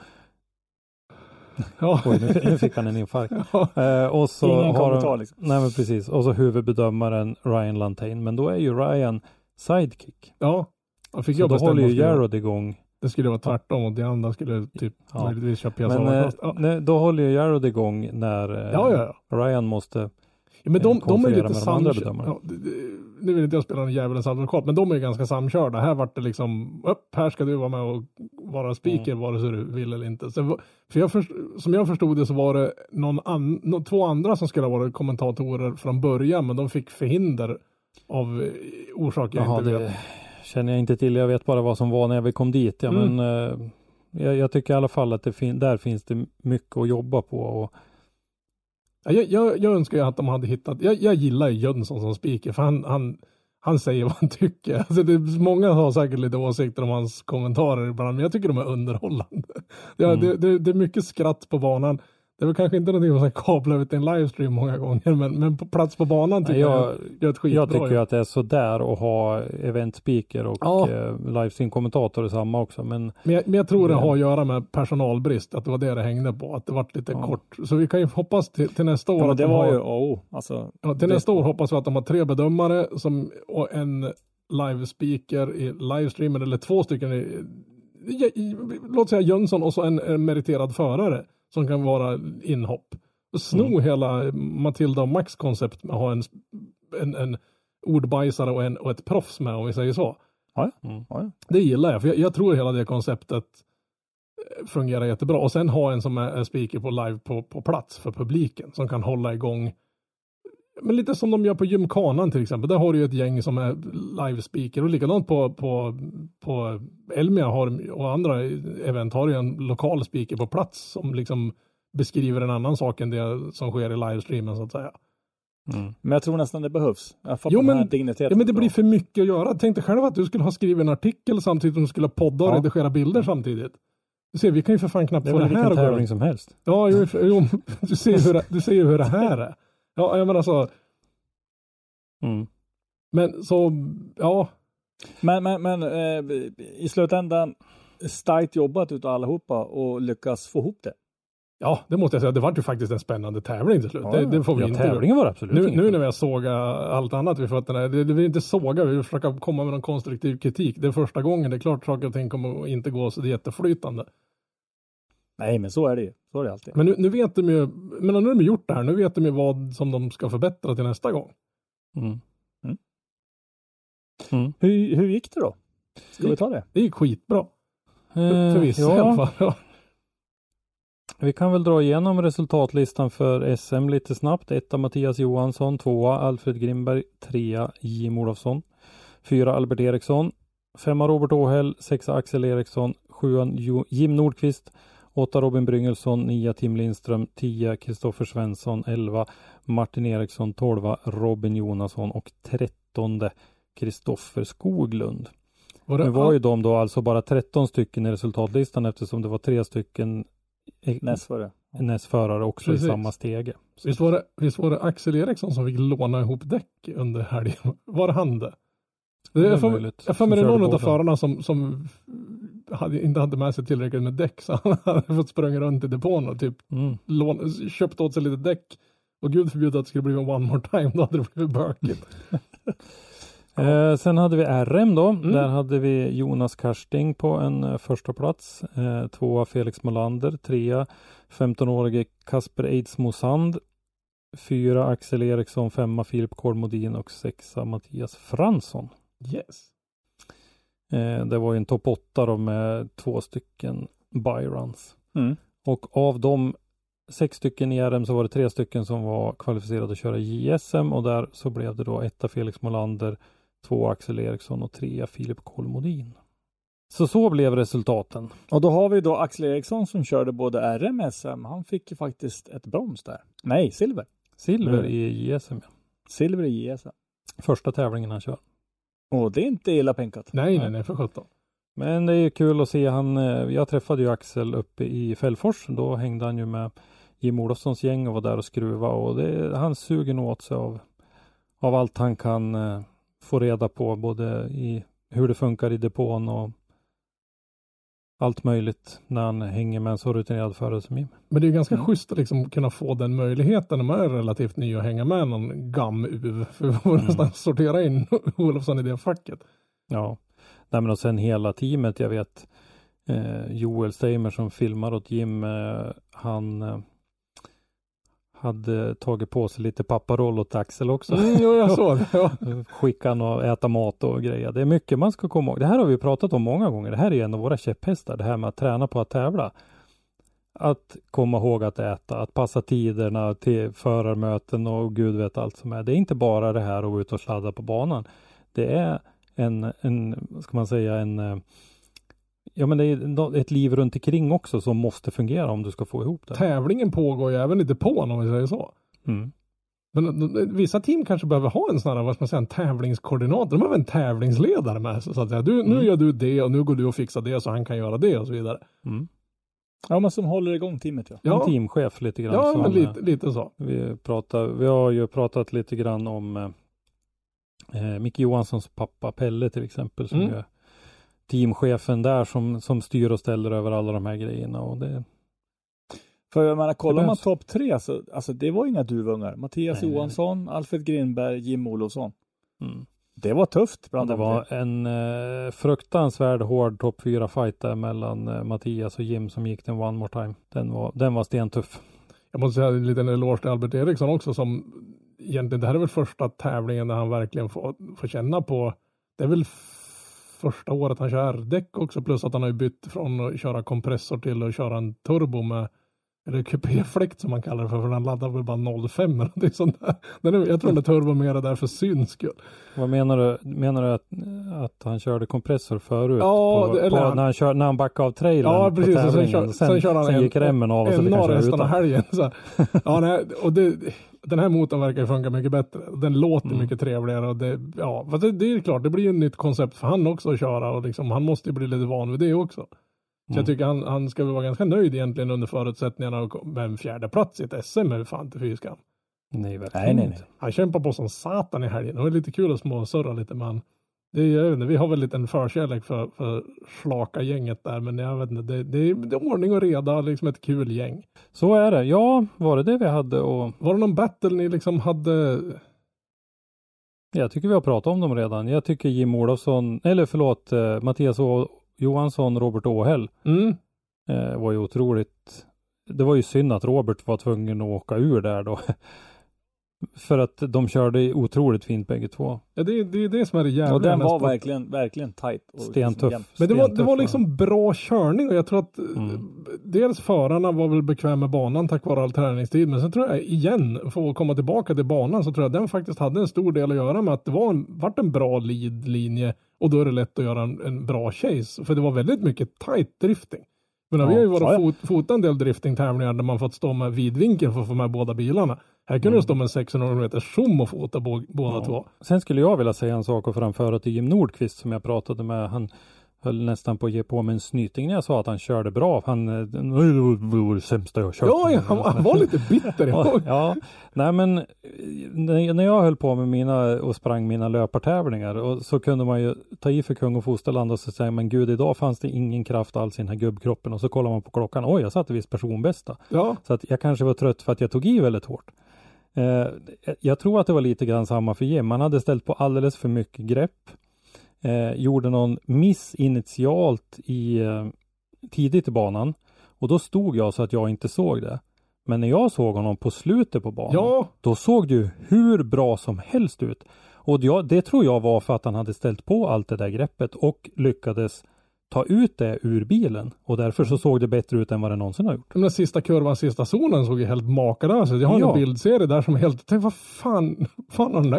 Ja. Oj, nu, fick han en infarkt. Ja. Eh, och så Ingen har kommentar liksom. Nej men precis. Och så huvudbedömaren Ryan Lantain. Men då är ju Ryan sidekick. ja. Jag fick Så jag då håller ju Jarrod igång. Det skulle vara tvärtom och de andra skulle typ Ja. möjligtvis köra Men PSA. eh, ja. nej, då håller ju Jarrod igång när eh, ja, ja, ja. Ryan måste. ja. Men de, de är lite samkörda. Ja, det- det- nu vill inte jag spela en djävulens advokat, men de är ju ganska samkörda. Här vart det liksom, upp, här ska du vara med och vara speaker Mm. vare sig du vill eller inte. Så, för jag först, som jag förstod det så var det någon an, två andra som skulle ha varit kommentatorer från början, men de fick förhinder av eh, orsaker jag Jaha, inte vet. det känner jag inte till. Jag vet bara vad som var när vi kom dit. Ja, Mm. men eh, jag, jag tycker i alla fall att det fin- där finns det mycket att jobba på. Och, Ja, Jag, jag, jag önskar ju att de hade hittat, jag, jag gillar ju Jönsson som speaker för han, han, han säger vad han tycker. Alltså det, många har säkert lite åsikter om hans kommentarer ibland, men jag tycker de är underhållande. Ja, Mm. det, det, det är mycket skratt på banan. Det är väl kanske inte någonting man ska kabla ut i en livestream många gånger, men, men på plats på banan tycker jag, jag, gör ett skitbra jag tycker ju att det är sådär att ha eventspeaker och Ja. eh, livestream-kommentator samma också. Men Men jag, men jag tror det Men- har att göra med personalbrist, att det var det det hängde på, att det vart lite Ja. kort. Så vi kan ju hoppas till, till nästa år Ja, det de var har, ju, oh, alltså. ja, till det- nästa år hoppas vi att de har tre bedömare som, och en live-speaker i livestreamen, eller två stycken i, i, i, låt säga Jönsson och så en, en meriterad förare som kan vara inhopp. Sno Mm. hela Matilda och Max koncept med att ha en, en, en ordbajsare och, en, och ett proffs med om vi säger så. mm. Ja, Det gillar jag, för jag, jag tror hela det konceptet eh, fungerar jättebra. Och sen ha en som är, är speaker på live på, på plats för publiken som kan hålla igång. Men lite som de gör på Gymkanan till exempel. Där har du ju ett gäng som är live speaker och likadant på, på, på Elmia har, och andra event har ju en lokal speaker på plats som liksom beskriver en annan sak än det som sker i livestreamen så att säga. Mm. Men jag tror nästan det behövs. Jo, men-. Ja men det blir för mycket att göra. Tänk dig själv att du skulle ha skrivit en artikel samtidigt som du skulle podda och Ja. redigera bilder samtidigt. Du ser, vi kan ju för fan knappt Det är få det väl här vilken att gå tävling runt. som helst. Ja, jo, jo, du ser ju hur det, du ser ju hur det här är. Ja, jag menar alltså, Mm. men så, ja, Men, men, men eh, i slutändan, starkt jobbat utav allihopa och lyckas få ihop det. ja, det måste jag säga. Det var ju faktiskt en spännande tävling till slut. Ja, det, det får vi Ja, inte tävlingen var absolut Nu, nu när vi har sågat allt annat vid fötterna, det, det vill inte såga, vi vill försöka komma med någon konstruktiv kritik. Det är första gången, det är klart saker och ting kommer inte gå så det är jätteflytande. Nej, men så är det ju. Så är det alltid. Men nu, nu vet de ju, men nu har de gjort det här, nu vet de ju vad som de ska förbättra till nästa gång. Mm. Mm. Mm. Hur, hur gick det då? Ska vi ta det? Det gick skitbra. För, Eh, för vissa ja, i alla fall. Vi kan väl dra igenom resultatlistan för SM lite snabbt. Etta Mattias Johansson, tvåa Alfred Grimberg, trea Jim Olofsson, fyra Albert Eriksson, femma Robert Åhäll, sexa Axel Eriksson, sjuan Jim Nordqvist, åtta Robin Bryngelsson, nia Tim Lindström, tio Kristoffer Svensson, elva Martin Eriksson, tolva Robin Jonasson och trettonde Kristoffer Skoglund. Nu det, var ju de då alltså bara 13 stycken i resultatlistan eftersom det var tre stycken det. NS-förare också Precis. i samma stege. visst, var det, visst var det Axel Eriksson som fick låna ihop däck under helgen? Var det han det? Det Det är är för, möjligt. jag för mig det är någon av förarna som, som hade, inte hade med sig tillräckligt med däck så han hade fått sprunga runt i depån och typ Mm. lån, köpt åt sig lite däck. Och gud förbjude att det skulle bli en one more time, då hade det blivit bökigt. Eh, sen hade vi RM då. Mm. Där hade vi Jonas Karsting på en eh, första plats. Eh, tvåa Felix Molander. Trea 15-årige Kasper Eidsmo Sand. Fyra Axel Eriksson. Femma Filip Kolmodin och sexa Mattias Fransson. Yes. Eh, det var ju en topp åtta då med två stycken byruns. Mm. Och av de sex stycken i RM så var det tre stycken som var kvalificerade att köra JSM och där så blev det då etta Felix Molander, två Axel Eriksson och trea Filip Kolmodin. Så så blev resultaten. Och då har vi då Axel Eriksson som körde både RM och SM. Han fick ju faktiskt ett brons där. Nej, silver. Silver Mm. i JSM. ja. Silver i JSM. Första tävlingen han kör. Och det är inte illa pinkat. Nej, nej, nej, för sjutton. Men det är ju kul att se han. eh, Jag träffade ju Axel uppe i Fällfors. Då hängde han ju med Jim Olofssons gäng och var där och skruva och det, han suger nog åt sig av, av allt han kan eh, få reda på både i hur det funkar i depån och allt möjligt när han hänger med en så rutinerad förare som Jim. Men det är ganska Mm. schysst att liksom kunna få den möjligheten när man är relativt ny och hänga med någon gam-uv. För vi får Mm. nästan sortera in Olofsson i det facket. Ja, Nej, men och sen hela teamet. Jag vet eh, Joel Steimer som filmar åt Jim. Eh, han eh, hade tagit på sig lite papparoll åt Axel också. Mm, jo, jag såg. Ja. Skicka och äta mat och grejer. Det är mycket man ska komma ihåg. Det här har vi pratat om många gånger. Det här är en av våra käpphästar. Det här med att träna på att tävla. Att komma ihåg att äta, att passa tiderna till förarmöten och gud vet allt som är. Det är inte bara det här att gå ut och sladda på banan. Det är en, en ska man säga, en eh, Ja men det är ett liv runt omkring också som måste fungera om du ska få ihop det. Tävlingen pågår ju även i depån om vi säger så. Mm. Men de- vissa team kanske behöver ha en sån här, vad ska man säga, en tävlingskoordinator. De behöver en tävlingsledare med sig. Så att säga. Du, Nu gör du det och nu går du och fixar det så han kan göra det och så vidare. Mm. Ja, men som håller igång teamet ja. Ja. En teamchef lite grann. Ja, som, men eh, lite, lite så. Vi, pratar, vi har ju pratat lite grann om eh, eh, Micke Johanssons pappa Pelle till exempel som Mm. är teamchefen där som, som styr och ställer över alla de här grejerna. Och det, För jag menar, kollar man topp tre så alltså det var inga duvungar. Mattias Nej, nej, nej. Johansson, Alfred Grindberg, Jim Olofsson. mm. Det var tufft bland det de var tre. en eh, fruktansvärd hård topp fyra fight där mellan eh, Mattias och Jim som gick den one more time. Den var, den var stentuff. Jag måste säga en liten eloge till Albert Eriksson också som egentligen, det här är väl första tävlingen där han verkligen får, får känna på, det är väl första året han kör däck också plus att han har bytt från att köra kompressor till att köra en turbo med eller kupéfläkt som man kallar det för, för den laddar väl bara 05 eller är sånt där. Jag tror den är turbo mer är där för syns skull. Vad menar du? Menar du att, att han körde kompressor förut? Ja, på, eller på, han- när, han kör, när han backade av trailern Ja, på precis. Sen, tävlingen. kör, sen, han sen en, gick remmen av och så fick han utan. helgen. Så. Ja, nej, och det, den här motorn verkar funka mycket bättre. Den låter Mm. mycket trevligare och det, ja, det, det är klart, det blir ju ett nytt koncept för han också att köra och liksom, han måste ju bli lite van vid det också. Så Mm. jag tycker han, han ska väl vara ganska nöjd egentligen under förutsättningarna och med en fjärde plats i ett SM är fan inte fy skam. Nej, verkligen Nej, nej. Han kämpar på som satan i helgen. Det var lite kul att småsurra lite med han. Det jag vet inte, vi har väl lite en förkärlek för, för slaka gänget där, men jag vet inte, det, det, är, det är ordning och reda, liksom ett kul gäng. Så är det. Ja, var det det vi hade och Var det någon battle ni liksom hade? jag tycker vi har pratat om dem redan. Jag tycker Jim Olofsson, eller förlåt, eh, Mattias Å- Johansson, Robert Åhäll Mm. eh, var ju otroligt. Det var ju synd att Robert var tvungen att åka ur där då. För att de körde otroligt fint bägge två. Ja, det, det är det som är det jävliga Och den var sport. verkligen, verkligen tight. Och liksom Stentuff. jämn. Men det var, det var liksom bra körning och jag tror att eh, Mm. dels förarna var väl bekväma med banan tack vare all träningstid. Men sen tror jag igen, för att komma tillbaka till banan så tror jag den faktiskt hade en stor del att göra med att det var en, vart en bra lead-linje och då är det lätt att göra en, en bra chase. För det var väldigt mycket tight drifting. Men Ja, vi har ju varit fot, fotat en del driftingtävlingar där man fått stå med vidvinkel för att få med båda bilarna. Här kunde du stå med 600 meter zoom och fota båda Mm. Ja. två. Sen skulle jag vilja säga en sak och framföra till Jim Nordqvist som jag pratade med. Han höll nästan på att ge på mig en snyting när jag sa att han körde bra. Han, eh, "Nej, det var det sämsta jag kört. Ja, han, han var lite bitter. Ja, Ja. nej men eh, när jag höll på med mina och sprang mina löpartävlingar och så kunde man ju ta i för kung och fosterland och så säga men gud idag fanns det ingen kraft alls i den här gubbkroppen och så kollar man på klockan. Oj, jag satte visst personbästa. ja. Så att jag kanske var trött för att jag tog i väldigt hårt. Eh, jag tror att det var lite grann samma för Jim. Han hade ställt på alldeles för mycket grepp. Eh, gjorde någon miss initialt i eh, tidigt i banan och då stod jag så att jag inte såg det. Men när jag såg honom på slutet på banan, Ja, då såg det ju hur bra som helst ut. Och jag, det tror jag var för att han hade ställt på allt det där greppet och lyckades ta ut det ur bilen. Och därför så såg det bättre ut än vad det någonsin har gjort. den där sista kurvan, sista zonen såg ju helt makalös ut. Jag har Ja. en bildserie där som helt, tänk vad fan, fan har den där,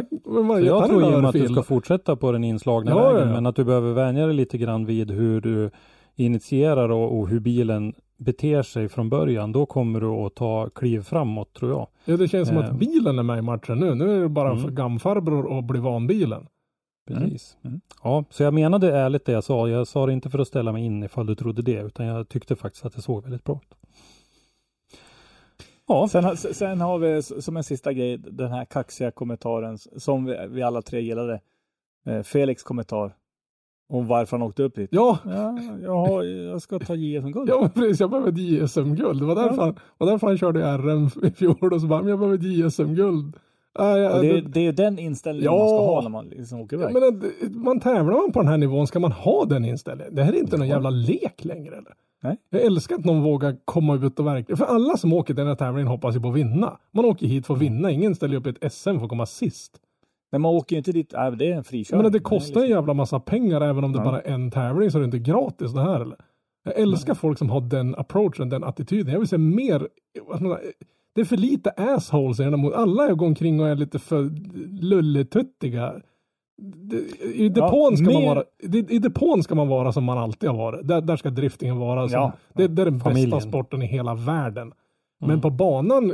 gett jag tror Jim att du ska fortsätta på den inslagna Ja, vägen ja. men att du behöver vänja dig lite grann vid hur du initierar och, och hur bilen beter sig från början. Då kommer du att ta kliv framåt tror jag. Ja, det känns som Eh. att bilen är med i matchen nu. Nu är det bara Mm. gamfarbror att bli van bilen. Precis. Mm. Ja, så jag menade ärligt det jag sa. Jag sa det inte för att ställa mig in ifall du trodde det utan jag tyckte faktiskt att det såg väldigt bra ut. Ja, Sen, har- sen har vi som en sista grej den här kaxiga kommentaren som vi, vi alla tre gillade. Eh, Felix kommentar. Om varför han åkte upp dit. Ja, Ja, jag, har, jag ska ta JSM-guld. ja precis. Jag behöver JSM-guld. Det var därför, Ja. han, var därför han körde RM i fjol och så bara, jag behöver JSM-guld. Ja, ja, det, är- det- det är den inställningen Ja. man ska ha när man liksom åker iväg. Det- man tävlar man på den här nivån ska man ha den inställningen. Det här är inte någon jävla lek längre eller? Nej. Jag älskar att någon vågar komma ut och verkligen, för alla som åker den här tävlingen hoppas ju på att vinna. Man åker hit för att vinna, ingen ställer upp i ett SM för att komma sist. Men man åker ju inte dit, äh, det är en frikörning. menar det kostar en liksom- jävla massa pengar även om det Ja. bara är en tävling så är det inte gratis det här eller? Jag älskar folk som har den approachen, den attityden. Jag vill se mer, man det är för lite assholes i den här mot. Alla går omkring och är lite för lulletuttiga. I depån, ska man mer- vara, I depån ska man vara som man alltid har varit. Där, där ska driftingen vara. Som, Ja. det, det är den Familjen. bästa sporten i hela världen. Men Mm. på banan,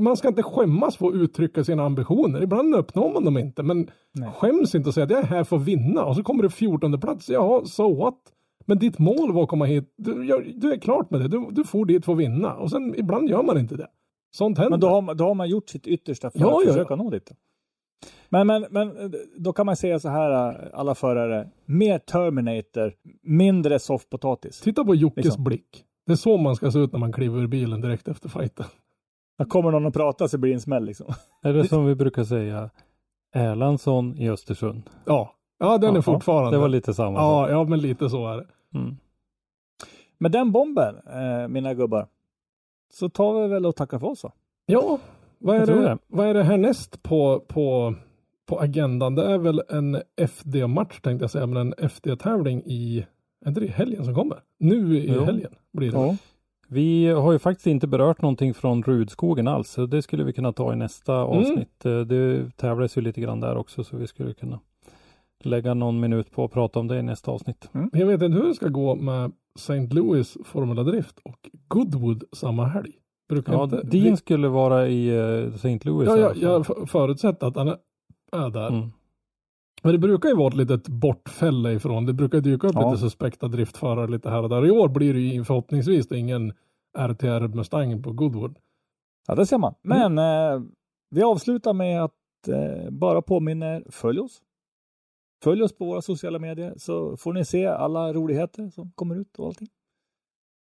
man ska inte skämmas för att uttrycka sina ambitioner. Ibland uppnår man dem inte, men Nej. skäms inte och säga att jag är här för att vinna och så kommer det 14 plats. Ja, so what? Men ditt mål var att komma hit. Du, gör, du är klart med det. Du, du får dit för att vinna och sen ibland gör man inte det. Sånt händer. Men då har, man, då har man gjort sitt yttersta för Ja, att ja, ja. försöka nå dit. Men, men, men då kan man säga så här, alla förare. Mer Terminator, mindre soffpotatis. Titta på Jockes Liksom. blick. Det är så man ska se ut när man kliver ur bilen direkt efter fighten. När kommer någon att prata så blir det en smäll liksom. Eller som vi brukar säga, Erlandsson i Östersund. Ja, ja den Ja, är fortfarande. Det var lite samma. ja, ja, men lite så är det. Mm. Med den bomben, eh, mina gubbar, så tar vi väl och tackar för oss då. Ja, vad är, det, det. vad är det härnäst på, på, på agendan? Det är väl en FD-match tänkte jag säga, men en FD-tävling i, är det i helgen som kommer? Nu i Jo. helgen blir det. Vi har ju faktiskt inte berört någonting från Rudskogen alls, så det skulle vi kunna ta i nästa Mm. avsnitt. Eh, Det tävlas ju lite grann där också, så vi skulle kunna lägga någon minut på att prata om det i nästa avsnitt. Men Jag vet inte hur det ska gå med St. Louis Formula Drift och Goodwood samma helg. Brukar Ja, inte, Dean skulle vara i eh, St. Louis. ja, ja, fall. jag förutsätter att han är, är där. Mm. Men det brukar ju vara ett litet bortfälle ifrån. Det brukar dyka upp Ja. lite suspekta driftförare lite här och där. I år blir det ju förhoppningsvis ingen RTR Mustang på Goodwood. Ja, det ser man. Men eh, vi avslutar med att eh, bara påminna er, följ oss. Följ oss på våra sociala medier så får ni se alla roligheter som kommer ut och allting.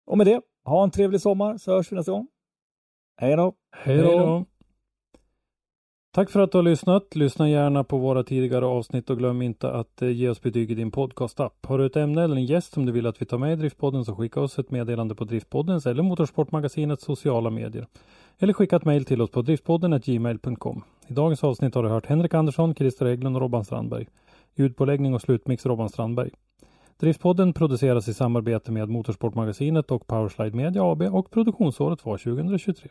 Och med det, ha en trevlig sommar så hörs vi nästa gång. Hej då! Hej då! Tack för att du har lyssnat. Lyssna gärna på våra tidigare avsnitt och glöm inte att eh, ge oss betyg i din podcastapp. Har du ett ämne eller en gäst som du vill att vi tar med i Driftpodden så skicka oss ett meddelande på Driftpoddens eller Motorsportmagasinets sociala medier. Eller skicka ett mejl till oss på driftpodden gmail.com. I dagens avsnitt har du hört Henrik Andersson, Christer Eglund och Robban Strandberg. Ljudpåläggning och slutmix Robban Strandberg. Driftpodden produceras i samarbete med Motorsportmagasinet och Powerslide Media AB och produktionsåret var 2023.